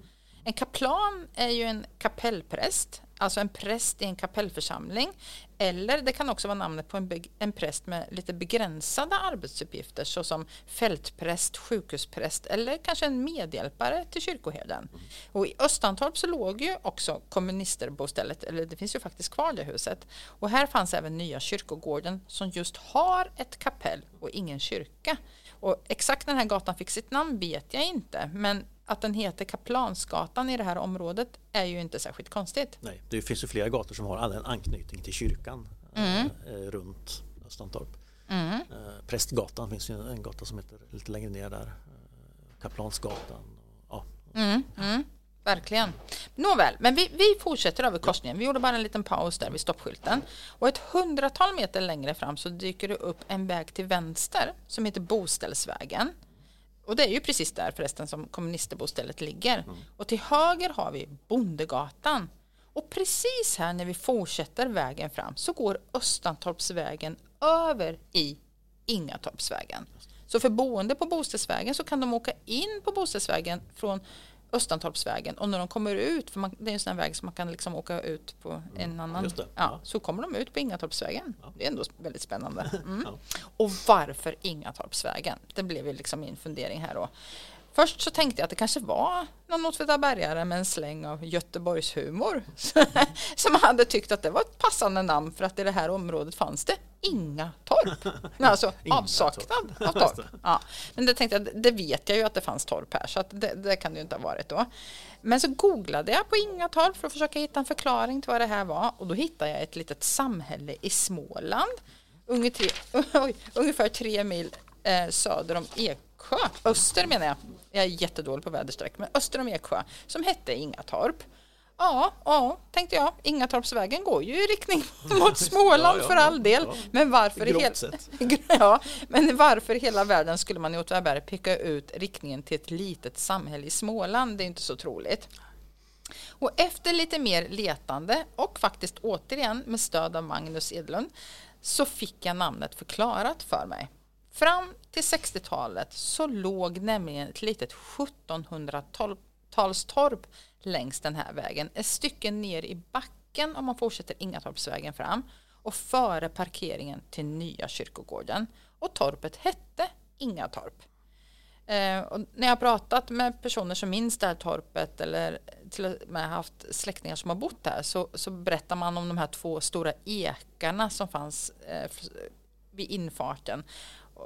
En kaplan är ju en kapellpräst alltså en präst i en kapellförsamling. Eller det kan också vara namnet på en, en präst med lite begränsade arbetsuppgifter såsom fältpräst, sjukhuspräst eller kanske en medhjälpare till kyrkoherden. Och i Östantorp så låg ju också kommunisterbostället, eller det finns ju faktiskt kvar det huset. Och här fanns även nya kyrkogården som just har ett kapell och ingen kyrka. Och exakt när den här gatan fick sitt namn vet jag inte, men att den heter Kaplansgatan i det här området är ju inte särskilt konstigt.
Nej, det finns ju flera gator som har en anknytning till kyrkan mm. eh, runt Östantorp. Mm. Eh, Prästgatan finns ju en gata som heter lite längre ner där. Eh, Kaplansgatan. Ja.
Mm. Mm. Verkligen. Nåväl, men vi, vi fortsätter över korsningen. Vi gjorde bara en liten paus där vid stoppskylten. Och ett hundratal meter längre fram så dyker det upp en väg till vänster som heter Boställsvägen. Och det är ju precis där förresten som kommunisterbostället ligger. Mm. Och till höger har vi Bondegatan. Och precis här när vi fortsätter vägen fram så går Östantorpsvägen över i Ingatorpsvägen. Så för boende på Boställsvägen så kan de åka in på Boställsvägen från Östantorpsvägen och när de kommer ut, för man, det är en sån väg som man kan liksom åka ut på mm. en annan, ja, ja, så kommer de ut på Ingatorpsvägen. Ja. Det är ändå väldigt spännande. Mm. Ja. Och varför Ingatorpsvägen? Det blev ju liksom min fundering här då. Först så tänkte jag att det kanske var någon åtvidabergare med en släng av Göteborgshumor som hade tyckt att det var ett passande namn för att i det här området fanns det inga torp. Alltså avsaknad av torp. Ja. Men det tänkte jag, det vet jag ju att det fanns torp här så det, det kan det ju inte ha varit då. Men så googlade jag på Ingatorp för att försöka hitta en förklaring till vad det här var och då hittade jag ett litet samhälle i Småland ungefär tre mil eh, söder om Eksjö, öster menar jag. Jag är jättedålig på väderstreck, men öster om Eksjö som hette Ingatorp. Ja, ja, tänkte jag. Ingatorpsvägen går ju i riktning mot Småland ja, ja, för all del. Ja, men, varför hel... ja, men varför i hela världen skulle man i Åtvidaberg peka ut riktningen till ett litet samhälle i Småland? Det är inte så troligt. Och efter lite mer letande och faktiskt återigen med stöd av Magnus Edlund så fick jag namnet förklarat för mig. Fram till 60-talet så låg nämligen ett litet 1700-talstorp längs den här vägen. Ett stycke ner i backen om man fortsätter Ingatorpsvägen fram och före parkeringen till nya kyrkogården. Och torpet hette Ingatorp. Eh, och när jag har pratat med personer som minns det här torpet eller till och med haft släktingar som har bott här så, så berättar man om de här två stora ekarna som fanns eh, vid infarten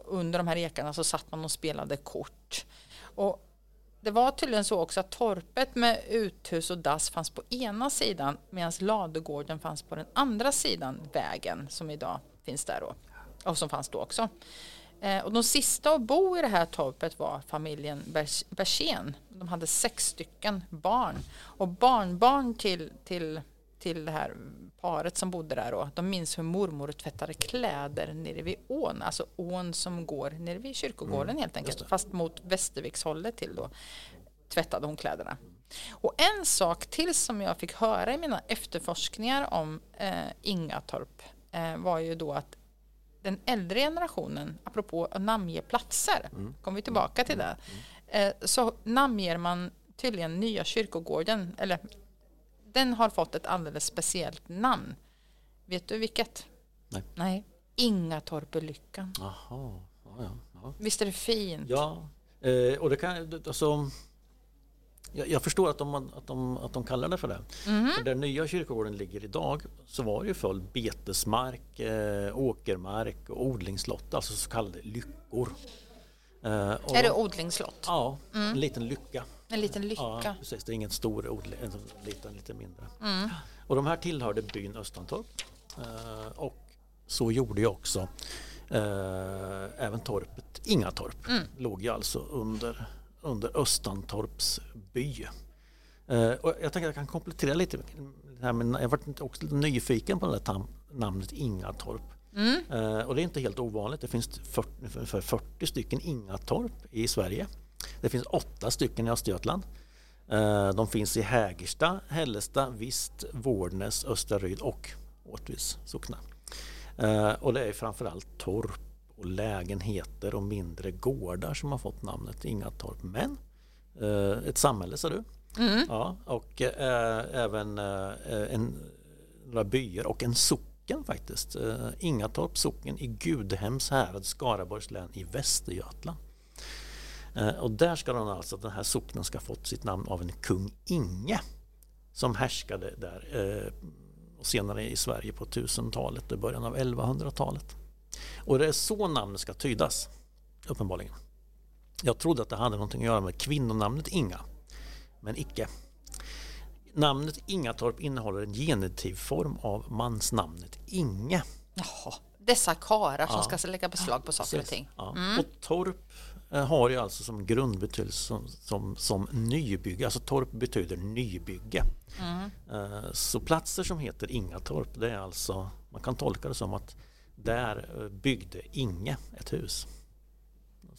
under de här ekarna så satt man och spelade kort. Och det var tydligen så också att torpet med uthus och dass fanns på ena sidan medan ladugården fanns på den andra sidan vägen som idag finns där då. Och som fanns då också. Eh, och de sista att bo i det här torpet var familjen Bersén. De hade sex stycken barn. Och barnbarn till, till, till det här paret som bodde där då, de minns hur mormor tvättade kläder nere vid ån, alltså ån som går nere vid kyrkogården mm, helt enkelt, fast mot Västervikshållet till då tvättade hon kläderna. Och en sak till som jag fick höra i mina efterforskningar om eh, Ingatorp eh, var ju då att den äldre generationen, apropå att namnge platser, mm. kommer vi tillbaka till mm. det, mm. eh, så namnger man tydligen nya kyrkogården, eller den har fått ett alldeles speciellt namn. Vet du vilket?
Nej.
Nej. Ingatorpelyckan.
Jaha. Ja, ja.
Visst är det fint?
Ja, eh, och det kan alltså jag, jag förstår att de, att, de, att de kallar det för det. Mm. För där nya kyrkogården ligger idag så var det ju full betesmark, eh, åkermark och odlingslott, alltså så kallade lyckor.
Eh, är det odlingslott?
Ja, mm. en liten lycka.
En liten lycka. Ja,
precis. Det är ingen stor odling, en liten, lite mindre. Mm. Och de här tillhörde byn Östantorp. Eh, och så gjorde ju också eh, även torpet Ingatorp. Mm. Låg ju alltså under, under Östantorps by. Eh, och jag tänker att jag kan komplettera lite. Här med, jag var också lite nyfiken på det där namnet Ingatorp. Mm. Eh, och det är inte helt ovanligt. Det finns 40, 40 stycken Ingatorp i Sverige. Det finns åtta stycken i Östergötland. Eh, de finns i Hägersta, Hällesta, Vist, Vårdnäs, Österryd och Åtvis socknar. Eh, och det är framförallt torp och lägenheter och mindre gårdar som har fått namnet Ingatorp. Men eh, ett samhälle sa du. Mm. Ja, och även en, några byar och en socken faktiskt. Ingatorp socken i Gudhems härad, Skaraborgs län i Västergötland. Och där ska den alltså, den här socknen ska fått sitt namn av en kung Inge som härskade där och senare i Sverige på 1000-talet och början av 1100-talet. Och det är så namnet ska tydas, uppenbarligen. Jag trodde att det hade någonting att göra med kvinnonamnet Inga, men icke. Namnet Ingatorp innehåller en genitivform av mansnamnet Inge.
Jaha, dessa karar som ja. ska lägga beslag på saker och ting.
Ja. Mm. Och torp eh, har ju alltså som grundbetydelse som, som, som nybygge, alltså torp betyder nybygge. Mm. Eh, så platser som heter Ingatorp, det är alltså, man kan tolka det som att där eh, byggde Inge ett hus.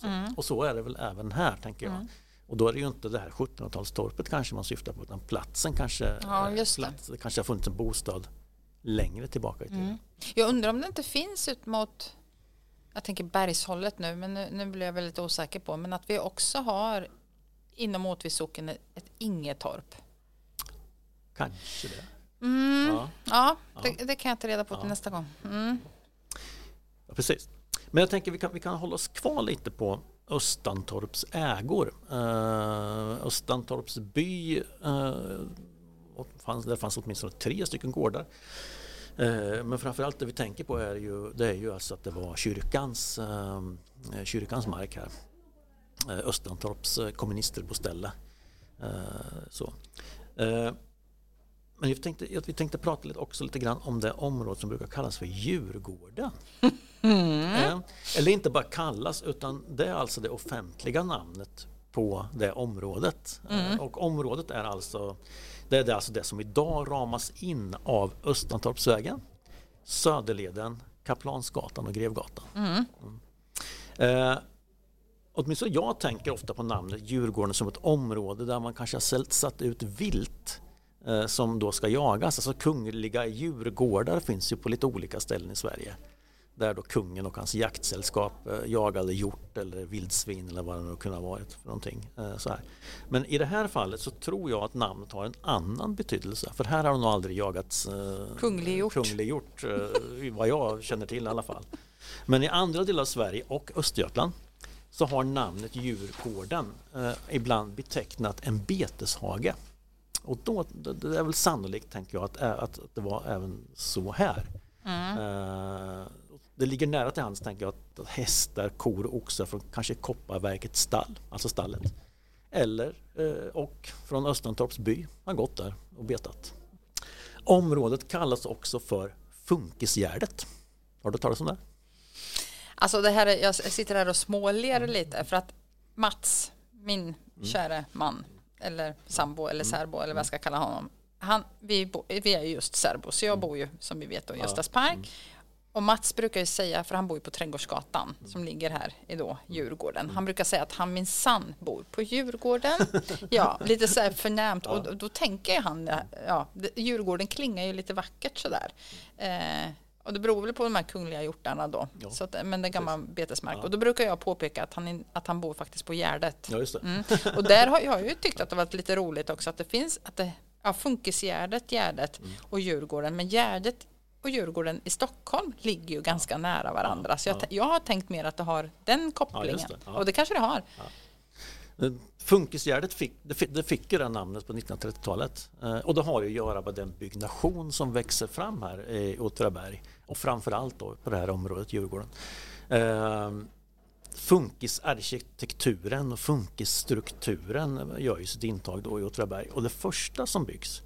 Mm. Och så är det väl även här tänker jag. Mm. Och då är det ju inte det här 1700-talstorpet kanske man syftar på utan platsen kanske, ja, det. Plats, det kanske har funnits en bostad längre tillbaka i tiden. Mm.
Jag undrar om det inte finns ut mot jag tänker bergshållet nu men nu, nu blir jag väldigt osäker på men att vi också har inom Åtvids socken ett Ingetorp.
Kanske det.
Mm. Ja, ja, Det, det, kan jag ta reda på till nästa gång. Mm.
Ja, precis. Men jag tänker vi kan, vi kan hålla oss kvar lite på Östantorps ägor. Uh, Östantorps by, uh, fanns, där fanns åtminstone tre stycken gårdar. Uh, men framförallt det vi tänker på är ju, det är ju alltså att det var kyrkans, uh, kyrkans mark här. Östantorps komministerboställe. så. Men jag tänkte, vi tänkte prata lite, också lite grann om det område som brukar kallas för Djurgården. Mm. Eller inte bara kallas utan det är alltså det offentliga namnet på det området. Mm. Och området är alltså det, är alltså det som idag ramas in av Östantorpsvägen, Söderleden, Kaplansgatan och Grevgatan. Mm. Mm. Eh, åtminstone jag tänker ofta på namnet Djurgården som ett område där man kanske har satt ut vilt eh, som då ska jagas. Alltså kungliga djurgårdar finns ju på lite olika ställen i Sverige där då kungen och hans jaktsällskap eh, jagade hjort eller vildsvin eller vad det nu kunde ha varit för någonting. Eh, så här. Men i det här fallet så tror jag att namnet har en annan betydelse för här har de nog aldrig jagats
eh, kunglig hjort,
kunglig hjort vad jag känner till i alla fall. Men i andra delar av Sverige och Östergötland så har namnet Djurgården ibland betecknat en beteshage. Och då, det är väl sannolikt, tänker jag, att, att det var även så här. Mm. Det ligger nära till hands tänker jag att hästar, kor och oxar från kanske Kopparverkets stall, alltså stallet. Eller eh, och från Östantorps by har gått där och betat. Området kallas också för Funkisgärdet. Har du talat om det?
Alltså det här, jag sitter här och småler lite för att Mats, min mm. kära man eller sambo eller mm. särbo eller vad jag ska kalla honom. Han, vi, bo, vi är just särbo så jag mm. bor ju som vi vet i Göstas park. Och Mats brukar ju säga, för han bor ju på Trädgårdsgatan som ligger här i då Djurgården. Han brukar säga att han minsann bor på Djurgården. Ja, lite så här förnämt. Och då, då tänker han, ja, Djurgården klingar ju lite vackert sådär. Eh, och det beror väl på de här kungliga hjortarna då. Ja. Så att, men det är gammal betesmark. Ja. Och då brukar jag påpeka att han, att han bor faktiskt på Gärdet.
Ja, just
mm. Och där har jag ju tyckt att det varit lite roligt också att det finns att det, ja, Funkisgärdet, Gärdet mm. och Djurgården. Men Gärdet och Djurgården i Stockholm ligger ju ganska nära varandra. Så jag, jag har tänkt mer att det har den kopplingen. Det. Och det kanske det har.
Funkisgärdet fick, det fick, det fick ju det namnet på 1930-talet eh, och det har ju att göra med den byggnation som växer fram här i Åtvidaberg och framförallt då på det här området Djurgården. Eh, funkisarkitekturen och funkisstrukturen gör ju sitt intag då i Åtvidaberg och det första som byggs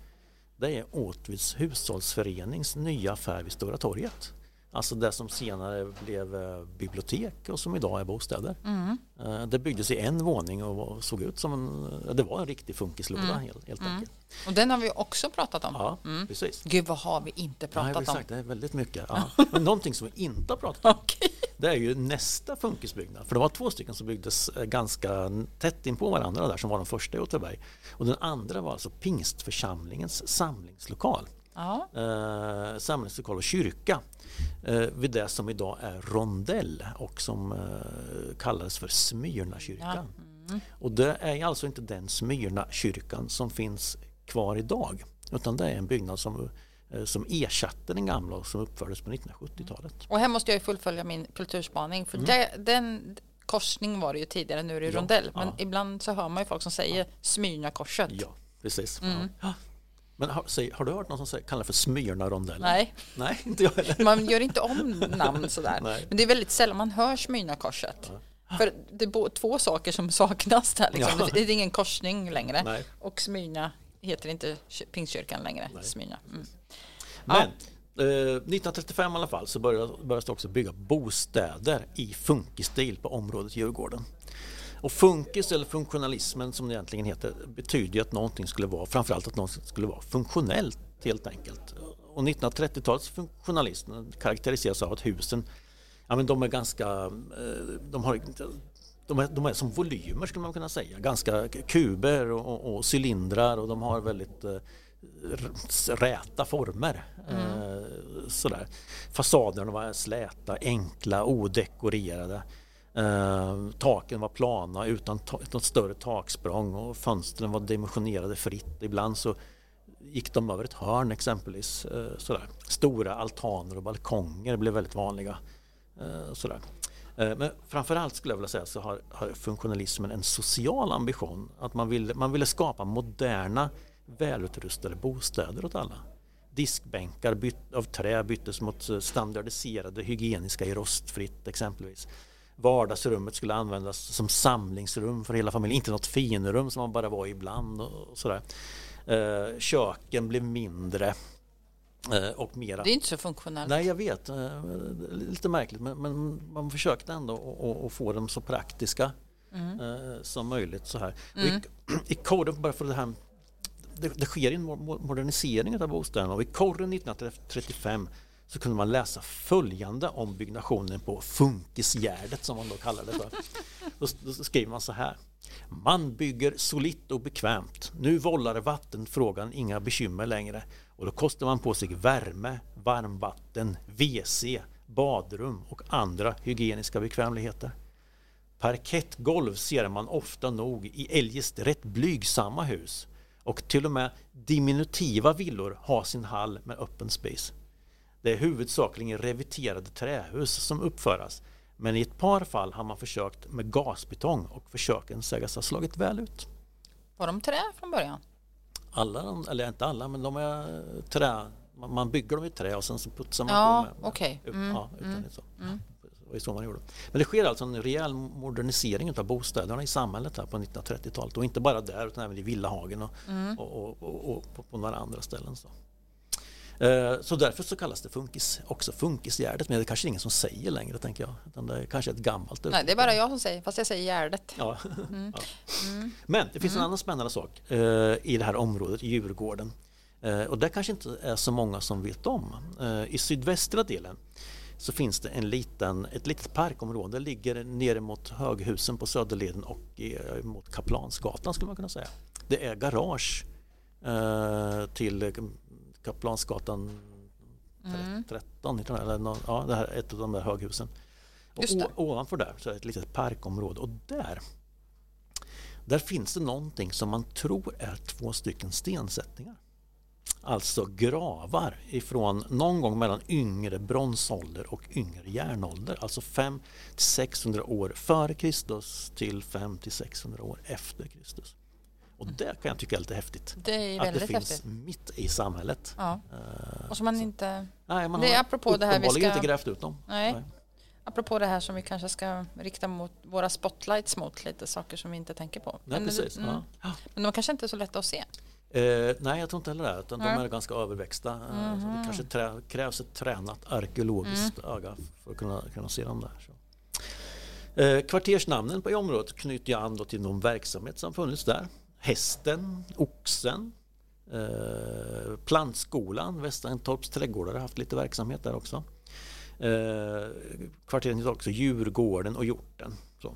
det är Åtvids hushållsförenings nya affär vid Stora torget. Alltså det som senare blev eh, bibliotek och som idag är bostäder. Mm. Eh, det byggdes i en våning och såg ut som en, det var en riktig funkislåda mm. helt, helt mm. enkelt.
Och den har vi också pratat om.
Ja, mm. precis.
Gud vad har vi inte pratat Nej,
om?
Sagt,
det är väldigt mycket. Ja. Men någonting som vi inte har pratat om. okay. Det är ju nästa funkisbyggnad. För det var två stycken som byggdes eh, ganska tätt in på varandra där som var de första i Åtvidaberg. Och den andra var alltså pingstförsamlingens samlingslokal. Ja. Eh, samlingslokal och kyrka eh, vid det som idag är rondell och som eh, kallades för Smyrnakyrkan. Ja. Mm. Och det är alltså inte den Smyrna kyrkan som finns kvar idag utan det är en byggnad som Eh, som ersatte den gamla och som uppfördes på 1970-talet.
Och här måste jag fullfölja min kulturspaning för mm. det, den korsning var det ju tidigare, nu är det ja, rondell. Men ja. ibland så hör man ju folk som säger ja. Smyrnakorset.
Ja, precis. Mm. Ja. Men har, säg, har, du hört någon som säger, kallar det för Smyrna-rondellen?
Nej.
Nej, inte jag heller.
Man gör inte om namn sådär. Nej. Men det är väldigt sällan man hör Smyrnakorset. För det är två saker som saknas där. Liksom. Det är ingen korsning längre. Nej. Och Smyrna heter inte Pingstkyrkan längre. Smyrna. Mm.
Men eh, 1935 i alla fall så började, började det också bygga bostäder i funkisstil på området Djurgården. Och funkis eller funktionalismen som det egentligen heter betyder ju att någonting skulle vara, framförallt att någonting skulle vara funktionellt helt enkelt. Och 1930-talets funktionalism karaktäriseras av att husen ja, men de är ganska, eh, de har de är, de är som volymer skulle man kunna säga, ganska kuber och, och, och cylindrar och de har väldigt eh, räta former. Mm. Eh, sådär. Fasaderna var släta, enkla, odekorerade. Eh, taken var plana utan ta något större taksprång och fönstren var dimensionerade fritt. Ibland så gick de över ett hörn exempelvis. Eh, sådär. Stora altaner och balkonger blev väldigt vanliga. Eh, sådär. Eh, men framförallt skulle jag vilja säga så har, har funktionalismen en social ambition. Att man ville, man ville skapa moderna välutrustade bostäder åt alla. Diskbänkar byt, av trä byttes mot standardiserade hygieniska i rostfritt exempelvis. Vardagsrummet skulle användas som samlingsrum för hela familjen, inte något finrum som man bara var ibland. Och sådär. Eh, köken blev mindre eh, och mera.
Det är inte så funktionellt.
Nej, jag vet. Eh, lite märkligt, men, men man försökte ändå att få dem så praktiska mm. Som möjligt. Så här. Mm. I, I koden, bara för det här det, det sker en modernisering av bostäderna och i korren 1935 så kunde man läsa följande om byggnationen på Funkisgärdet som man då kallar det för. Då, då skriver man så här. Man bygger solitt och bekvämt. Nu vållar vattenfrågan inga bekymmer längre och då kostar man på sig värme, varmvatten, WC, badrum och andra hygieniska bekvämligheter. Parkettgolv ser man ofta nog i eljest rätt blygsamma hus och till och med diminutiva villor har sin hall med öppen space. Det är huvudsakligen reviterade trähus som uppföras men i ett par fall har man försökt med gasbetong och försöken sägas ha slagit väl ut.
Var de trä från början?
Alla, eller inte alla, men de är trä. Man bygger dem i trä och sen så putsar man
ja,
på med,
okay. mm,
ja, mm, mm var så man gjorde. Men det sker alltså en rejäl modernisering av bostäderna i samhället här på 1930-talet och inte bara där utan även i Villahagen och, mm. och, och, och, och på, på, några andra ställen. Så. Eh, så därför så kallas det funkis, också funkisgärdet, men det är kanske ingen som säger längre tänker jag. Utan det är kanske ett gammalt
Nej, det är bara jag som säger, fast jag säger gärdet.
Ja. Mm. ja. Mm. Men det finns en mm. annan spännande sak eh, i det här området, Djurgården. Eh, och det kanske inte är så många som vet om. I sydvästra delen så finns det en liten, ett litet parkområde. Det ligger nere mot Höghusen på Söderleden och mot Kaplansgatan skulle man kunna säga. Det är garage till Kaplansgatan mm. 13, eller någon, ja, det här är ett av de där höghusen. Och ovanför där så är det ett litet parkområde och där där finns det någonting som man tror är två stycken stensättningar alltså gravar ifrån någon gång mellan yngre bronsålder och yngre järnålder, alltså 500-600 år före Kristus till 500-600 år efter Kristus. Och det kan jag tycka är lite häftigt.
Det är
att
det
finns
häftigt.
mitt i samhället.
Ja. Uh, och som man så. inte...
Nej, man det är apropå det här vi ska... inte grävt ut dem.
Nej. Nej. Apropå det här som vi kanske ska rikta mot våra spotlights mot lite saker som vi inte tänker på.
Nej, men, precis. Mm,
ja. men de kanske inte är så lätta att se.
Eh, nej, jag tror inte heller det. Utan de är ganska överväxta. Mm det kanske trä, krävs ett tränat arkeologiskt mm. öga för att kunna, kunna se dem där. Så. Eh, kvartersnamnen på området knyter jag an till någon verksamhet som funnits där. Hästen, Oxen, eh, Plantskolan, Västerntorps trädgårdar har haft lite verksamhet där också. Eh, kvarteren heter också Djurgården och Hjorten. Så.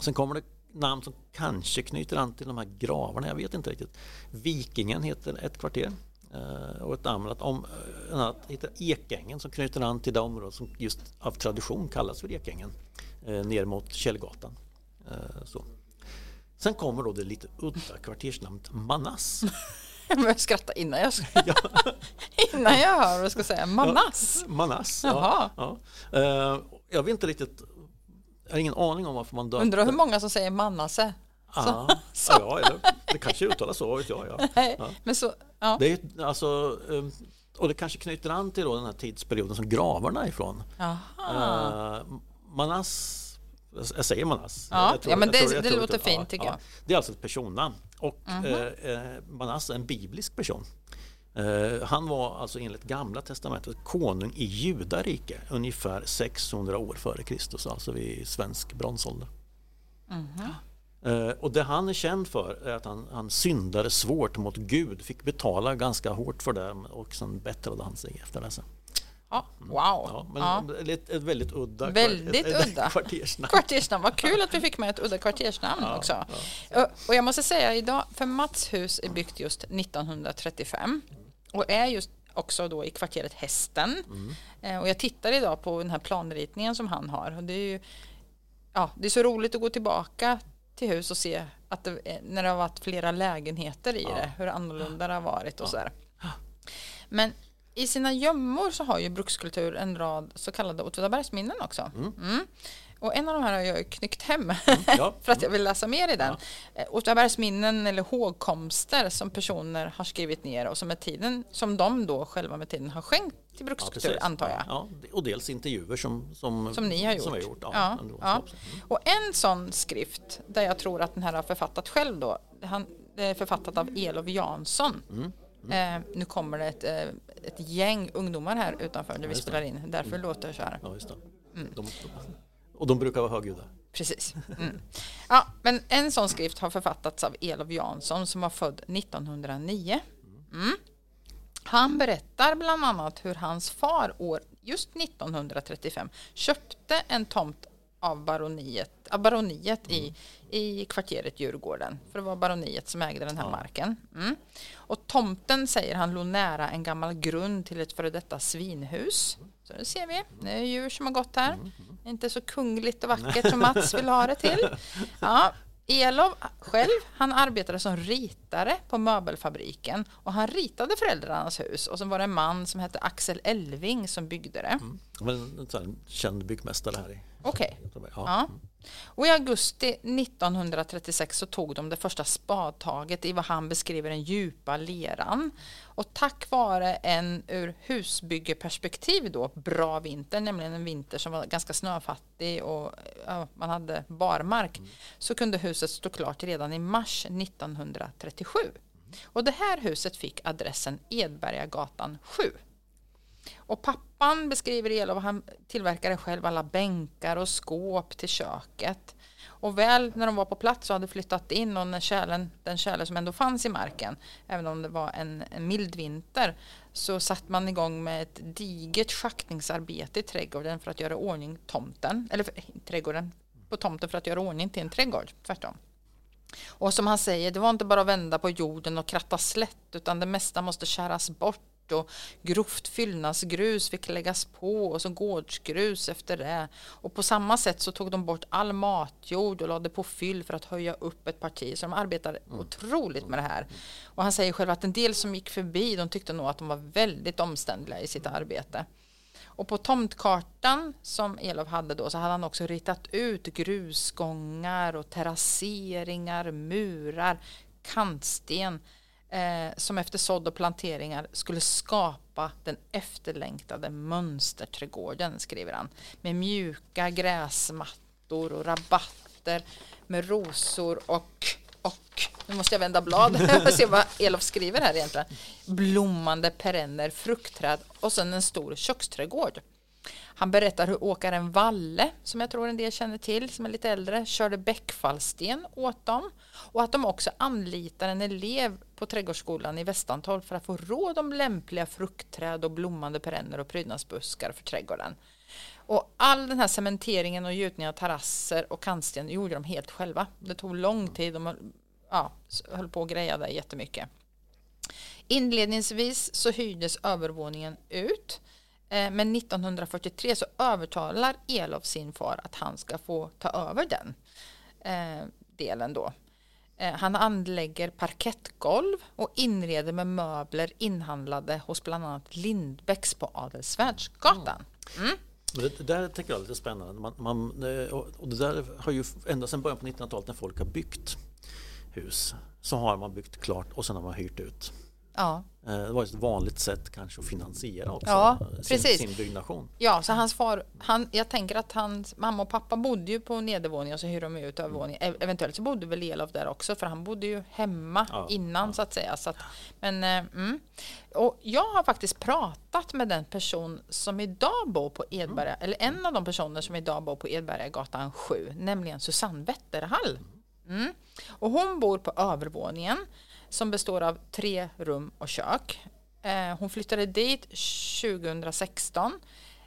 Sen kommer det namn som kanske knyter an till de här gravarna, jag vet inte riktigt. Vikingen heter ett kvarter eh, och ett annat, om, eh, ett annat heter Ekängen som knyter an till det område som just av tradition kallas för Ekängen eh, ner mot Källgatan. Eh, så. Sen kommer då det lite udda kvartersnamnet Manas.
Jag börjar skratta innan jag, ja. innan jag hör vad jag ska säga. Manas.
Ja, manas, ja. ja. Uh, jag vet inte riktigt, jag har ingen aning om varför man
döpte. Undrar hur många som säger Manasse?
Ah, så. Ja, eller, det kanske uttalas så, vet jag. Ja.
Nej, Men så, ja.
Det är, alltså, um, och det kanske knyter an till då den här tidsperioden som gravarna är ifrån. Uh, Manas jag säger Manas.
Ja, tror, ja men det, tror, det låter det, fint tycker ja, jag.
Det är alltså ett personnamn och mm -hmm. eh, Manas är en biblisk person. Eh, han var alltså enligt Gamla Testamentet konung i Judarike ungefär 600 år före Kristus, alltså vid svensk bronsålder. Mm -hmm. Eh, och det han är känd för är att han, han syndade svårt mot Gud, fick betala ganska hårt för det och sen bättrade han sig efter det.
Ja, wow! Ja,
men
ja.
Ett, ett, väldigt udda,
väldigt
ett,
udda.
kvartersnamn.
kvartersnamn. Vad kul att vi fick med ett udda kvartersnamn ja, också. Ja. Och jag måste säga idag, för Mats hus är byggt just 1935 och är just också då i kvarteret Hästen. Mm. Eh, och jag tittar idag på den här planritningen som han har och det är ju ja, det är så roligt att gå tillbaka till hus och se att det, när det har varit flera lägenheter i det, hur annorlunda det har varit och så där. Men i sina gömmor så har ju brukskultur en rad så kallade Åtvidabergsminnen också. Mm. Mm. Och en av de här har jag knyckt hem mm, ja. för att jag vill läsa mer i den. Ja. Eh, Åtvidabergsminnen eller hågkomster som personer har skrivit ner och som, med tiden, som de då själva med tiden har skänkt till brukskultur ja, antar jag.
Ja, och dels intervjuer som, som,
som ni har gjort.
Som har gjort ja,
ja, mm. Och en sån skrift där jag tror att den här har författat själv då, han, författat av Elof Jansson. Mm. Eh, nu kommer det ett, eh, ett gäng ungdomar här utanför där ja, vi spelar in. Därför mm. låter det så här.
Ja, just det. Mm. De, och de brukar vara högljudda.
Precis. Mm. Ja, men en sån skrift har författats av Elof Jansson som var född 1909. Mm. Han berättar bland annat hur hans far år just 1935 köpte en tomt av baroniet, av baroniet mm. i, i kvarteret Djurgården. För det var baroniet som ägde den här ja. marken. Mm. Och tomten säger han låg nära en gammal grund till ett före detta svinhus. Så det ser vi, det är djur som har gått här. Inte så kungligt och vackert som Mats vill ha det till. Ja, Elov själv, han arbetade som ritare på möbelfabriken och han ritade föräldrarnas hus och så var det en man som hette Axel Elving som byggde det. Mm.
En känd byggmästare här i
Okej. Okay. Ja. Och i augusti 1936 så tog de det första spadtaget i vad han beskriver den djupa leran. Och tack vare en ur husbyggeperspektiv då bra vinter, nämligen en vinter som var ganska snöfattig och ja, man hade barmark, mm. så kunde huset stå klart redan i mars 1937. Och det här huset fick adressen Edbergagatan 7. Och pappan beskriver det och han tillverkade själv alla bänkar och skåp till köket. Och väl när de var på plats och hade flyttat in och när kärlen, den kärle som ändå fanns i marken, även om det var en, en mild vinter, så satte man igång med ett digert schaktningsarbete i trädgården för att göra ordning tomten, eller för, trädgården, på tomten för att göra ordning till en trädgård, tvärtom. Och som han säger, det var inte bara att vända på jorden och kratta slätt, utan det mesta måste skäras bort och grovt fyllnadsgrus fick läggas på och så gårdsgrus efter det. Och på samma sätt så tog de bort all matjord och lade på fyll för att höja upp ett parti. Så de arbetade mm. otroligt med det här. Och han säger själv att en del som gick förbi de tyckte nog att de var väldigt omständliga i sitt arbete. Och på tomtkartan som Elof hade då så hade han också ritat ut grusgångar och terrasseringar, murar, kantsten eh, som efter sådd och planteringar skulle skapa den efterlängtade mönsterträdgården, skriver han. Med mjuka gräsmattor och rabatter med rosor och och nu måste jag vända blad och se vad Elof skriver här egentligen. Blommande perenner, fruktträd och sen en stor köksträdgård. Han berättar hur åkaren Valle, som jag tror en del känner till, som är lite äldre, körde bäckfallsten åt dem och att de också anlitar en elev på Trädgårdsskolan i Västantorp för att få råd om lämpliga fruktträd och blommande perenner och prydnadsbuskar för trädgården. Och all den här cementeringen och gjutningen av terrasser och kantsten gjorde de helt själva. Det tog lång tid, de ja, höll på och grejade jättemycket. Inledningsvis så hyrdes övervåningen ut Eh, men 1943 så övertalar Elof sin far att han ska få ta över den eh, delen då. Eh, han anlägger parkettgolv och inreder med möbler inhandlade hos bland annat Lindbäcks på Adelsvärdsgatan. Mm.
Det, det, där tycker jag är lite spännande. Man, man, och det där har ju ända sedan början på 1900-talet när folk har byggt hus så har man byggt klart och sen har man hyrt ut. Ja. Eh, det var ett vanligt sätt kanske att finansiera också ja, sin, sin byggnation.
Ja, så hans far, han, jag tänker att hans mamma och pappa bodde ju på nedervåningen och så hyrde de ut övervåningen. Mm. Eventuellt så bodde väl Elof där också för han bodde ju hemma ja, innan ja. så att säga. Så att, men, eh, mm. och jag har faktiskt pratat med den person som idag bor på Edberga, mm. eller en av de personer som idag bor på Edbergagatan 7, nämligen Susanne Wetterhall. Mm. Och hon bor på övervåningen som består av tre rum och kök. Eh, hon flyttade dit 2016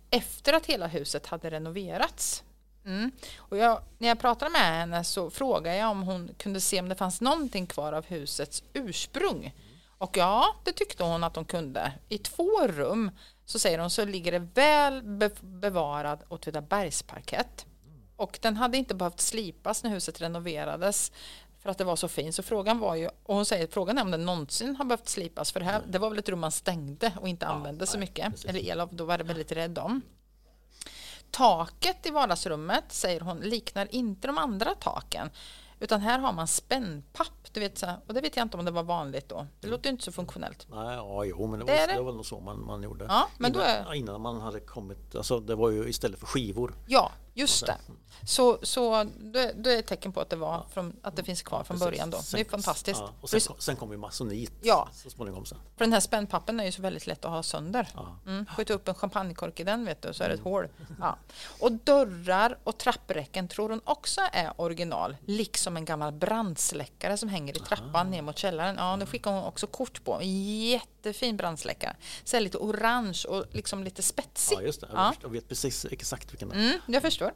efter att hela huset hade renoverats. Mm. Och jag, när jag pratade med henne så frågade jag om hon kunde se om det fanns någonting kvar av husets ursprung. Och ja, det tyckte hon att hon kunde. I två rum så säger hon så ligger det väl bevarad Åtvidabergsparkett. Och den hade inte behövt slipas när huset renoverades för att det var så fint. Så frågan var ju, och hon säger frågan är om den någonsin har behövt slipas för det här, det var väl ett rum man stängde och inte ja, använde så mycket. Precis. Eller el då var det väldigt rädd om. Taket i vardagsrummet, säger hon, liknar inte de andra taken. Utan här har man spännpapp, du vet, så och det vet jag inte om det var vanligt då. Det låter inte så funktionellt.
Nej, ja, jo, men det var, det, var nog så man, man gjorde.
Ja, men
innan,
är...
innan man hade kommit, alltså det var ju istället för skivor.
Ja, just det. Så, så det, det är ett tecken på att det, var från, att det finns kvar från Precis. början då. Sen, det är fantastiskt. Ja,
och sen, sen kom ju masonit
ja.
så småningom. Sen.
För den här spännpappen är ju så väldigt lätt att ha sönder. Ja. Mm, skjuta upp en champagnekork i den vet du, så är det ett mm. hål. Ja. Och dörrar och trappräcken tror hon också är original, liksom en gammal brandsläckare som hänger i trappan Aha. ner mot källaren. Ja, det skickar hon också kort på. Jättefin brandsläckare. Så lite orange och liksom lite spetsig.
Ja, just det. Jag, ja. vet precis exakt vilken det
är. Mm, jag förstår.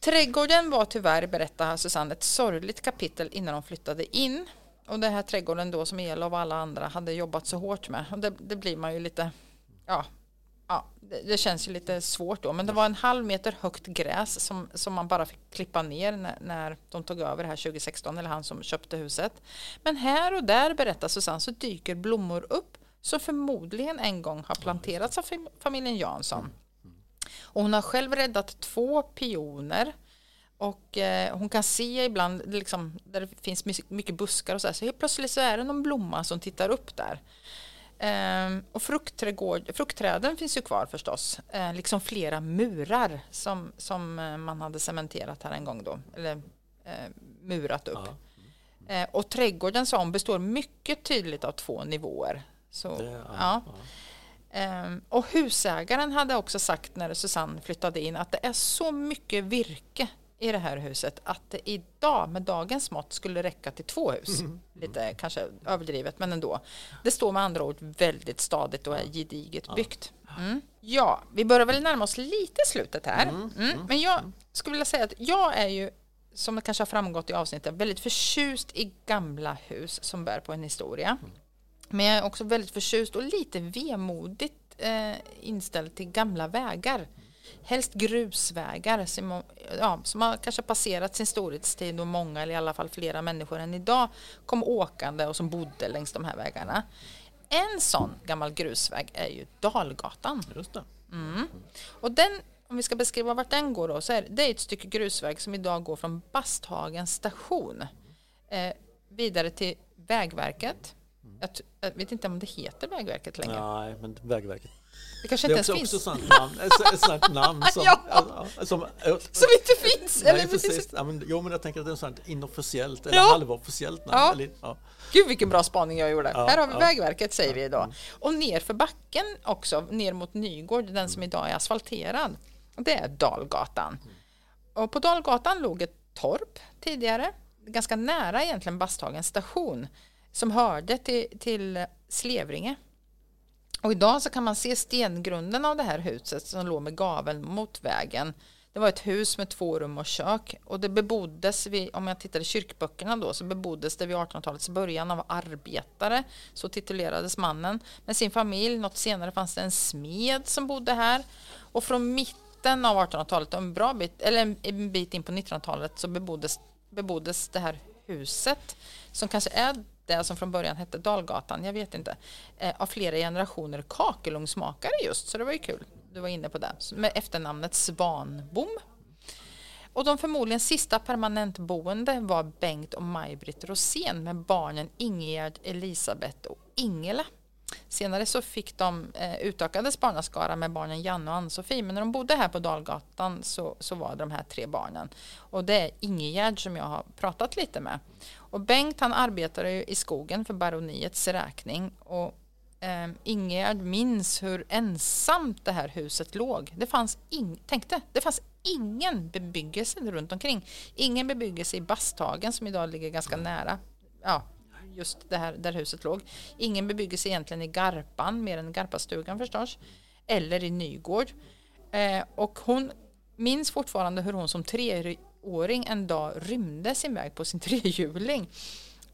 Trädgården var tyvärr, berättar Susanne, ett sorgligt kapitel innan de flyttade in. Och den här trädgården då som Elof och alla andra hade jobbat så hårt med. Och det, det blir man ju lite, ja, ja det, det, känns ju lite svårt då. Men det var en halv meter högt gräs som, som man bara fick klippa ner när, när de tog över här 2016, eller han som köpte huset. Men här och där, berättar Susanne, så dyker blommor upp som förmodligen en gång har planterats av familjen Jansson. Och hon har själv räddat två pioner. Och eh, hon kan se ibland liksom, där det finns mycket buskar och så, här, så helt plötsligt så är det någon blomma som tittar upp där. Eh, och fruktträden finns ju kvar förstås, eh, liksom flera murar som, som eh, man hade cementerat här en gång då, eller eh, murat upp. Ja. och trädgården sa hon består mycket tydligt av två nivåer. Så, ja, ja. Um, och husägaren hade också sagt när Susanne flyttade in att det är så mycket virke i det här huset att det idag med dagens mått skulle räcka till två hus. Mm. Lite kanske överdrivet men ändå. Det står med andra ord väldigt stadigt och är gediget byggt. Mm. Ja, vi börjar väl närma oss lite slutet här. Mm. mm. mm. Men jag skulle vilja säga att jag är ju som det kanske har framgått i avsnittet väldigt förtjust i gamla hus som bär på en historia. Men jag är också väldigt förtjust och lite vemodigt eh, inställd till gamla vägar. Helst grusvägar som, ja, som har kanske passerat sin storhetstid och många eller i alla fall flera människor än idag kom åkande och som bodde längs de här vägarna. En sån gammal grusväg är ju Dalgatan.
Just det.
Mm. Och den, om vi ska beskriva vart den går då, så är det är ett stycke grusväg som idag går från Basthagens station eh, vidare till Vägverket jag, jag, vet inte om det heter Vägverket längre.
Nej, men Vägverket.
Det kanske inte det
ens finns. Sånt namn, ett sånt namn som, ja.
som, som, som, inte finns.
Nej, eller precis. Ja, men, jo, men jag tänker att det är ett sånt inofficiellt eller ja. halvofficiellt namn. Ja. Eller, ja.
Gud vilken bra spaning jag gjorde. Ja, Här har vi. Vägverket säger vi idag. Och ner för backen också, ner mot Nygård, den som idag är asfalterad. Det är Dalgatan. Och på Dalgatan låg ett torp tidigare, ganska nära egentligen Basthagens station som hörde till, till Slevringe. Och idag så kan man se stengrunden av det här huset som låg med gaveln mot vägen. Det var ett hus med två rum och kök och det beboddes, vid, om jag tittar i kyrkböckerna då, så beboddes det vid 1800-talets början av arbetare. Så titulerades mannen med sin familj. Något senare fanns det en smed som bodde här. Och från mitten av 1800-talet, en bra bit, eller en bit in på 1900-talet, så beboddes, beboddes det här huset som kanske är det som alltså från början hette Dalgatan, jag vet inte, eh, av flera generationer kakelugnsmakare just, så det var ju kul. Du var inne på det, med efternamnet Svanbom. Och de förmodligen sista permanentboende var Bengt och Maj-Britt Rosén med barnen Ingegerd, Elisabeth och Ingela. Senare så fick de eh, utökades barnaskara med barnen Janne och Ann-Sofie men när de bodde här på Dalgatan så, så var det de här tre barnen. Och det är Ingegärd som jag har pratat lite med. Och Bengt han arbetade ju i skogen för baroniets räkning och eh, Ingegärd minns hur ensamt det här huset låg. Det fanns, ing, tänkte, det fanns ingen bebyggelse runt omkring. Ingen bebyggelse i Basthagen som idag ligger ganska nära. Ja, just det här där huset låg. Ingen bebyggelse egentligen i Garpan, mer än Garpastugan förstås, eller i Nygård. Eh, och hon minns fortfarande hur hon som treåring en dag rymde sin väg på sin trehjuling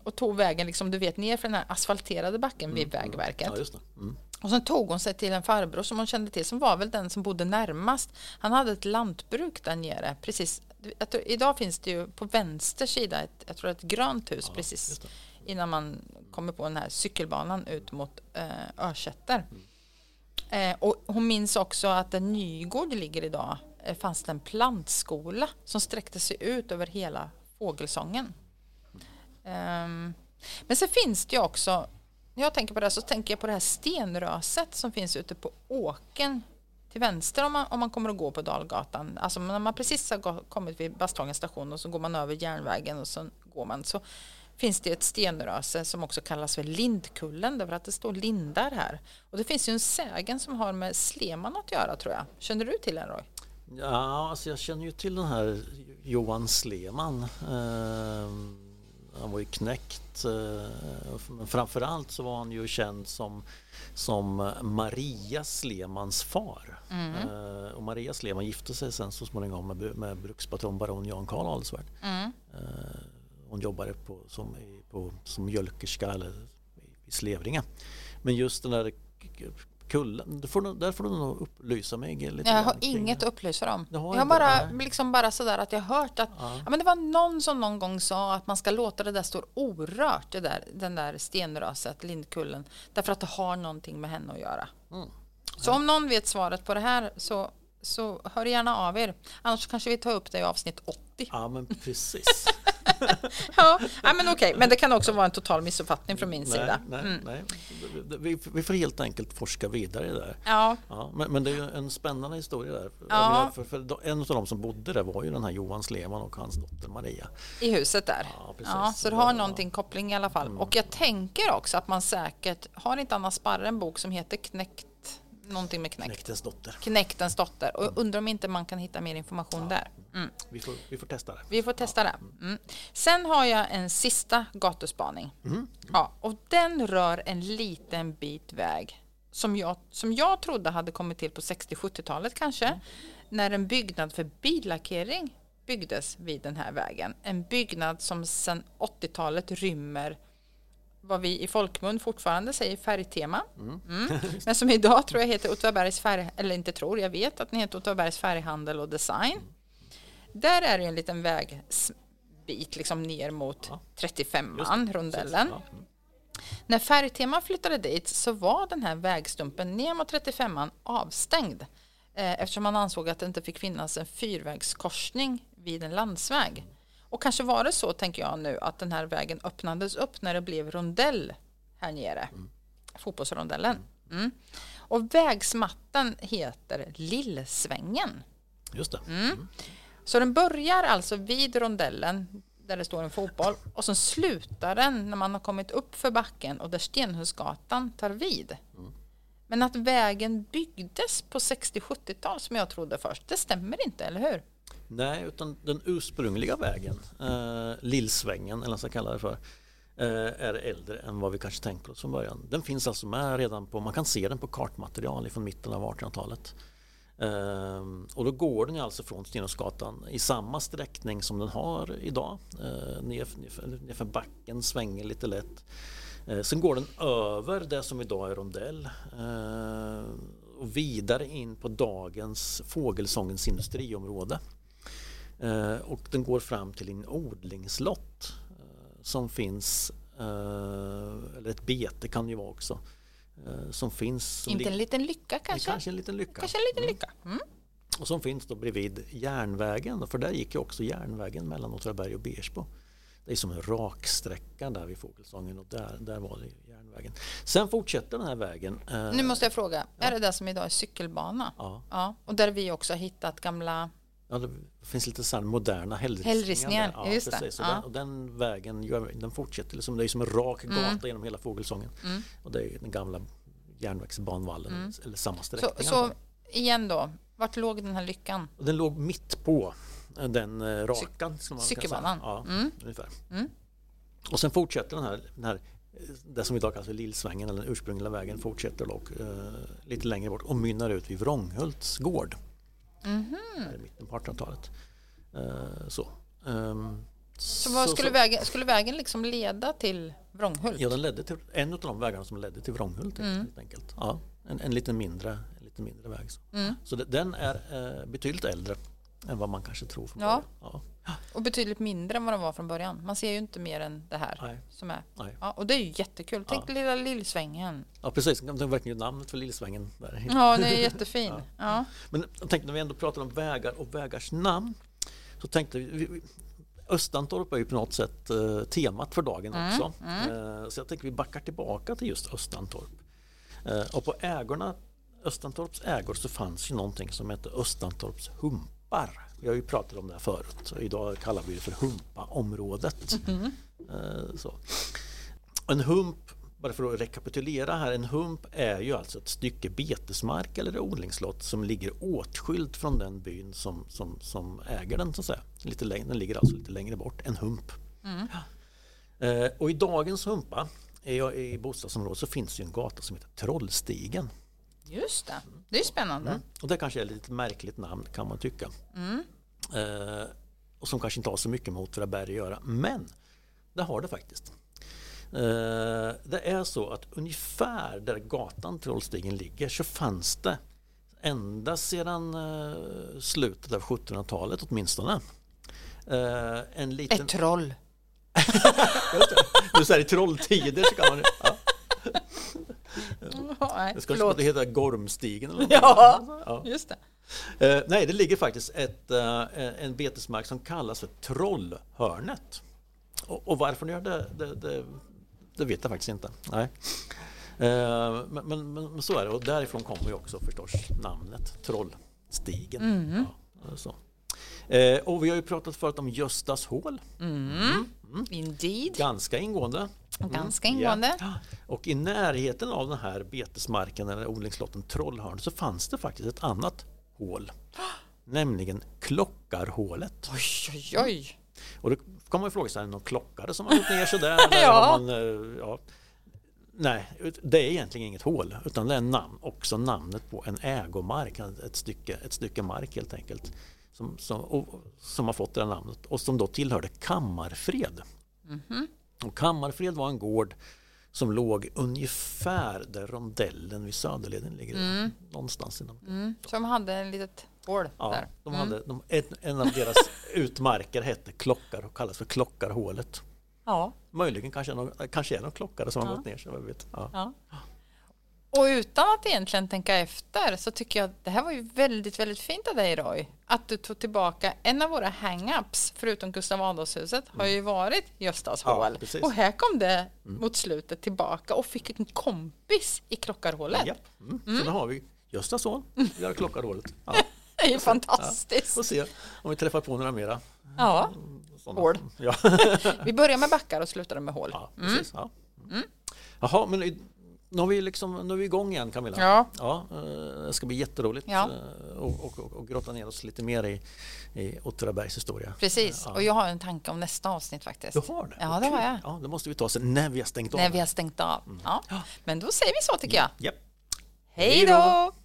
och tog vägen, liksom, du vet, ner för den här asfalterade backen mm, vid mm. Vägverket. Ja, mm. Och sen tog hon sig till en farbror som hon kände till, som var väl den som bodde närmast. Han hade ett lantbruk där nere, precis. Tror, idag finns det ju på vänster sida ett, jag tror ett grönt hus ja, precis innan man kommer på den här cykelbanan ut mot eh, Örsätter. Mm. Eh, och hon minns också att där Nygård ligger idag eh, fanns det en plantskola som sträckte sig ut över hela fågelsången. Um, men så finns det ju också, när jag tänker på det så tänker jag på det här stenröset som finns ute på åken till vänster om man, om man kommer att gå på Dalgatan. Alltså när man precis har kommit vid Basthagens station och så går man över järnvägen och så går man så finns det ett stenröse som också kallas för Lindkullen därför att det står lindar här. Och det finns ju en sägen som har med Sleman att göra tror jag. Känner du till den Roy?
Ja, alltså jag känner ju till den här Johan Sleman. Eh, han var ju knäckt. Eh, men framförallt så var han ju känd som, som Maria Slemans far. Mm. Eh, och Maria Sleman gifte sig sen så småningom med, med brukspatron baron Jan Karl Adelswärd. Mm. Hon jobbade på, som, på, som mjölkerska eller i Slevringa. Men just den där kullen, där får, du, där får du nog upplysa mig lite
Jag har inget att upplysa om. Jag har, bara, liksom bara sådär att jag hört att ja. ja. men det var någon som någon gång sa att man ska låta det där stå orört, det där, den där stenröset, Lindkullen, därför att det har någonting med henne att göra. Mm. Så ja. om någon vet svaret på det här så, så hör gärna av er. Annars kanske vi tar upp det i avsnitt 80.
Ja men precis.
ja, men okej. Men det kan också vara en total missuppfattning från min
nej,
sida.
Nej, mm. nej. Vi, vi, får helt enkelt forska vidare där.
Ja.
ja men, men, det är en spännande historia där. Ja. För, för, en av de som bodde där var ju den här Johan Sleman och hans dotter Maria.
I huset där. Ja, precis. Ja, så det har någonting koppling i alla fall. Mm. Och jag tänker också att man säkert, har inte Anna Sparre en bok som heter Knäckt någonting med knäckt.
Knäktens dotter.
Knäktens dotter. Och undrar om inte man kan hitta mer information ja. där.
Mm. Vi, får, vi får testa det.
Vi får testa det. Mm. Sen har jag en sista gatuspaning. Mm. Ja, och den rör en liten bit väg som jag, som jag trodde hade kommit till på 60-70-talet kanske. Mm. När en byggnad för billackering byggdes vid den här vägen. En byggnad som sedan 80-talet rymmer vad vi i folkmun fortfarande säger färgtema. Mm. Mm. Men som idag tror jag heter Åtvidabergs färg, eller inte tror, jag vet att den heter Åtvidabergs färghandel och design. Där är det en liten vägbit liksom ner mot ja. 35an, rondellen. Ja. Mm. När Färgtema flyttade dit så var den här vägstumpen ner mot 35an avstängd eh, eftersom man ansåg att det inte fick finnas en fyrvägskorsning vid en landsväg. Och kanske var det så, tänker jag nu, att den här vägen öppnades upp när det blev rondell här nere. Mm. Fotbollsrondellen. Mm. Och vägsmatten heter Lillsvängen.
Just det.
Mm. mm. Så den börjar alltså vid rondellen där det står en fotboll och sen slutar den när man har kommit upp för backen och där Stenhusgatan tar vid. Mm. Men att vägen byggdes på 60-70-tal som jag trodde först, det stämmer inte, eller hur?
Nej, utan den ursprungliga vägen, eh, Lillsvängen eller vad man ska kalla det för, eh, är äldre än vad vi kanske tänkte oss från början. Den finns alltså med redan på, man kan se den på kartmaterial från mitten av 1800-talet. Eh, och då går den alltså från Stenåsgatan i samma sträckning som den har idag. Eh, nerför, nerför backen, svänger lite lätt. Eh, sen går den över det som idag är rondell eh, och vidare in på dagens Fågelsångens industriområde. Eh, och den går fram till en odlingslott. som finns, eller ett bete kan det ju vara också, som finns. Som
Inte en liten lycka kanske?
Kanske en liten lycka.
Kanske en liten mm. lycka. Mm.
Och som finns då bredvid järnvägen, för där gick ju också järnvägen mellan Åtvidaberg och Bersbo. Det är som en raksträcka där vid Fågelsången och där, där var det järnvägen. Sen fortsätter den här vägen.
Eh, nu måste jag fråga, ja. är det där som idag är cykelbana?
Ja.
ja. Och där vi också har hittat gamla
Ja, det finns lite så moderna
hällristningar. Ja,
just precis. Och, den, och den vägen den fortsätter, liksom, det är som en rak mm. gata mm. genom hela Fågelsången. Mm. Och det är den gamla järnvägsbanvallen, mm. eller samma sträckning.
Så, så igen då, vart låg den här lyckan?
Den låg mitt på den eh, rakan.
Cykelbanan?
Ja, mm. ungefär. Mm. Och sen fortsätter den här, den här det som idag kallas för Lillsvängen eller den ursprungliga vägen fortsätter dock eh, lite längre bort och mynnar ut vid Vrånghults gård.
Mm -hmm.
I mitten på 1800-talet. Eh, så. Um,
så, vad skulle, så, vägen, skulle vägen liksom leda till Vrånghult?
Ja, den ledde till en av de vägarna som ledde till Vrånghult mm. helt enkelt. Ja, en, en lite mindre, en lite mindre väg. Så,
mm.
så det, den är eh, betydligt äldre än vad man kanske tror från
ja. början. Ja. Och betydligt mindre än vad den var från början. Man ser ju inte mer än det här
Nej.
som är.
Nej.
Ja, och det är ju jättekul. Tänk ja. lilla Lillsvängen.
Ja precis, det är verkligen namnet för Lillsvängen. Där.
Ja, den är jättefin. ja. ja.
Men jag tänkte när vi ändå pratar om vägar och vägars namn så tänkte vi Östantorp är ju på något sätt uh, temat för dagen mm, också. Mm. Uh, så jag tänker vi backar tillbaka till just Östantorp. Uh, och på ägorna, Östantorps ägor så fanns ju någonting som hette Östantorps hump humpar. Vi har ju pratat om det här förut. Idag kallar vi det för humpaområdet.
Mm.
Så. En hump, bara för att rekapitulera här, en hump är ju alltså ett stycke betesmark eller odlingslott som ligger åtskilt från den byn som, som, som äger den. Så att säga. Lite längre, den ligger alltså lite längre bort, en hump.
Mm.
Eh, och i dagens humpa i, bostadsområdet så finns det en gata som heter Trollstigen.
Just det, det är spännande. Mm.
Och det kanske är ett lite märkligt namn kan man tycka.
Mm.
Eh, och som kanske inte har så mycket med Åtvidaberg att göra. Men det har det faktiskt. Eh, det är så att ungefär där gatan Trollstigen ligger så fanns det ända sedan eh, slutet av 1700-talet åtminstone. Eh, en liten...
Ett troll!
du säger trolltider så kan man... Ja.
Nej,
det ska förlåt. inte heta Gormstigen eller något.
Ja, ja, just
det. Eh, nej, det ligger faktiskt ett, eh, en betesmark som kallas för Trollhörnet. Och, och varför ni gör det, det, det, det, vet jag faktiskt inte. Nej. Eh, men, men, men, så är det och därifrån kommer ju också förstås namnet Trollstigen.
Mm.
Ja, så. Eh, och vi har ju pratat förut om Göstas hål.
Mm. Mm. mm. Indeed.
Ganska ingående.
Mm. Ganska ingående.
Ja. Och i närheten av den här betesmarken eller odlingslotten Trollhörn så fanns det faktiskt ett annat hål. Nämligen Klockarhålet.
Oj, oj, oj.
Och då kan man ju fråga sig, är det någon klockare som har gått ner sådär?
ja.
Man, eh, ja. Nej, det är egentligen inget hål utan det är namn, också namnet på en ägomark, ett stycke, ett stycke mark helt enkelt. Som, som, och, som har fått det namnet och som då tillhörde Kammarfred.
Mm -hmm.
Och Kammarfred var en gård som låg ungefär där rondellen vid Söderleden ligger.
Mm.
Någonstans inom.
Mm. Som hade en litet hål
ja,
där.
De hade, mm. de, en, en, av deras utmarker hette Klockar och kallas för Klockarhålet.
Ja.
Möjligen kanske, någon, kanske är någon klockare som ja. har gått ner sig. Vet. Ja.
ja. Och utan att egentligen tänka efter så tycker jag att det här var ju väldigt, väldigt fint av dig Roy. Att du tog tillbaka en av våra hang-ups, förutom Gustav Adolfshuset, mm. har ju varit Göstas hål. Ja, och här kom det mm. mot slutet tillbaka och fick en kompis i Klockarhålet.
Ja, mm. mm. Så då har vi Göstas hål, vi har Klockarhålet.
Ja. det är ju fantastiskt.
Ja. Får se om vi träffar på några mera.
Ja,
Sådana. hål. Ja.
vi börjar med backar och slutar med hål.
Ja, precis. Ja.
Mm.
Jaha, men nu är vi, liksom, nu är vi igång igen Camilla.
Ja.
Ja, eh, det ska bli jätteroligt
ja.
Eh, och, och, och, och grotta ner oss lite mer i, i Åtvidabergs historia.
Precis, ja. och jag har en tanke om nästa avsnitt faktiskt.
Du har det?
Ja, det har jag.
Ja, det måste vi ta sen när vi har stängt av.
När vi har stängt av. Mm. Ja. Men då säger vi så tycker jag.
Mm. Yep.
Hej då!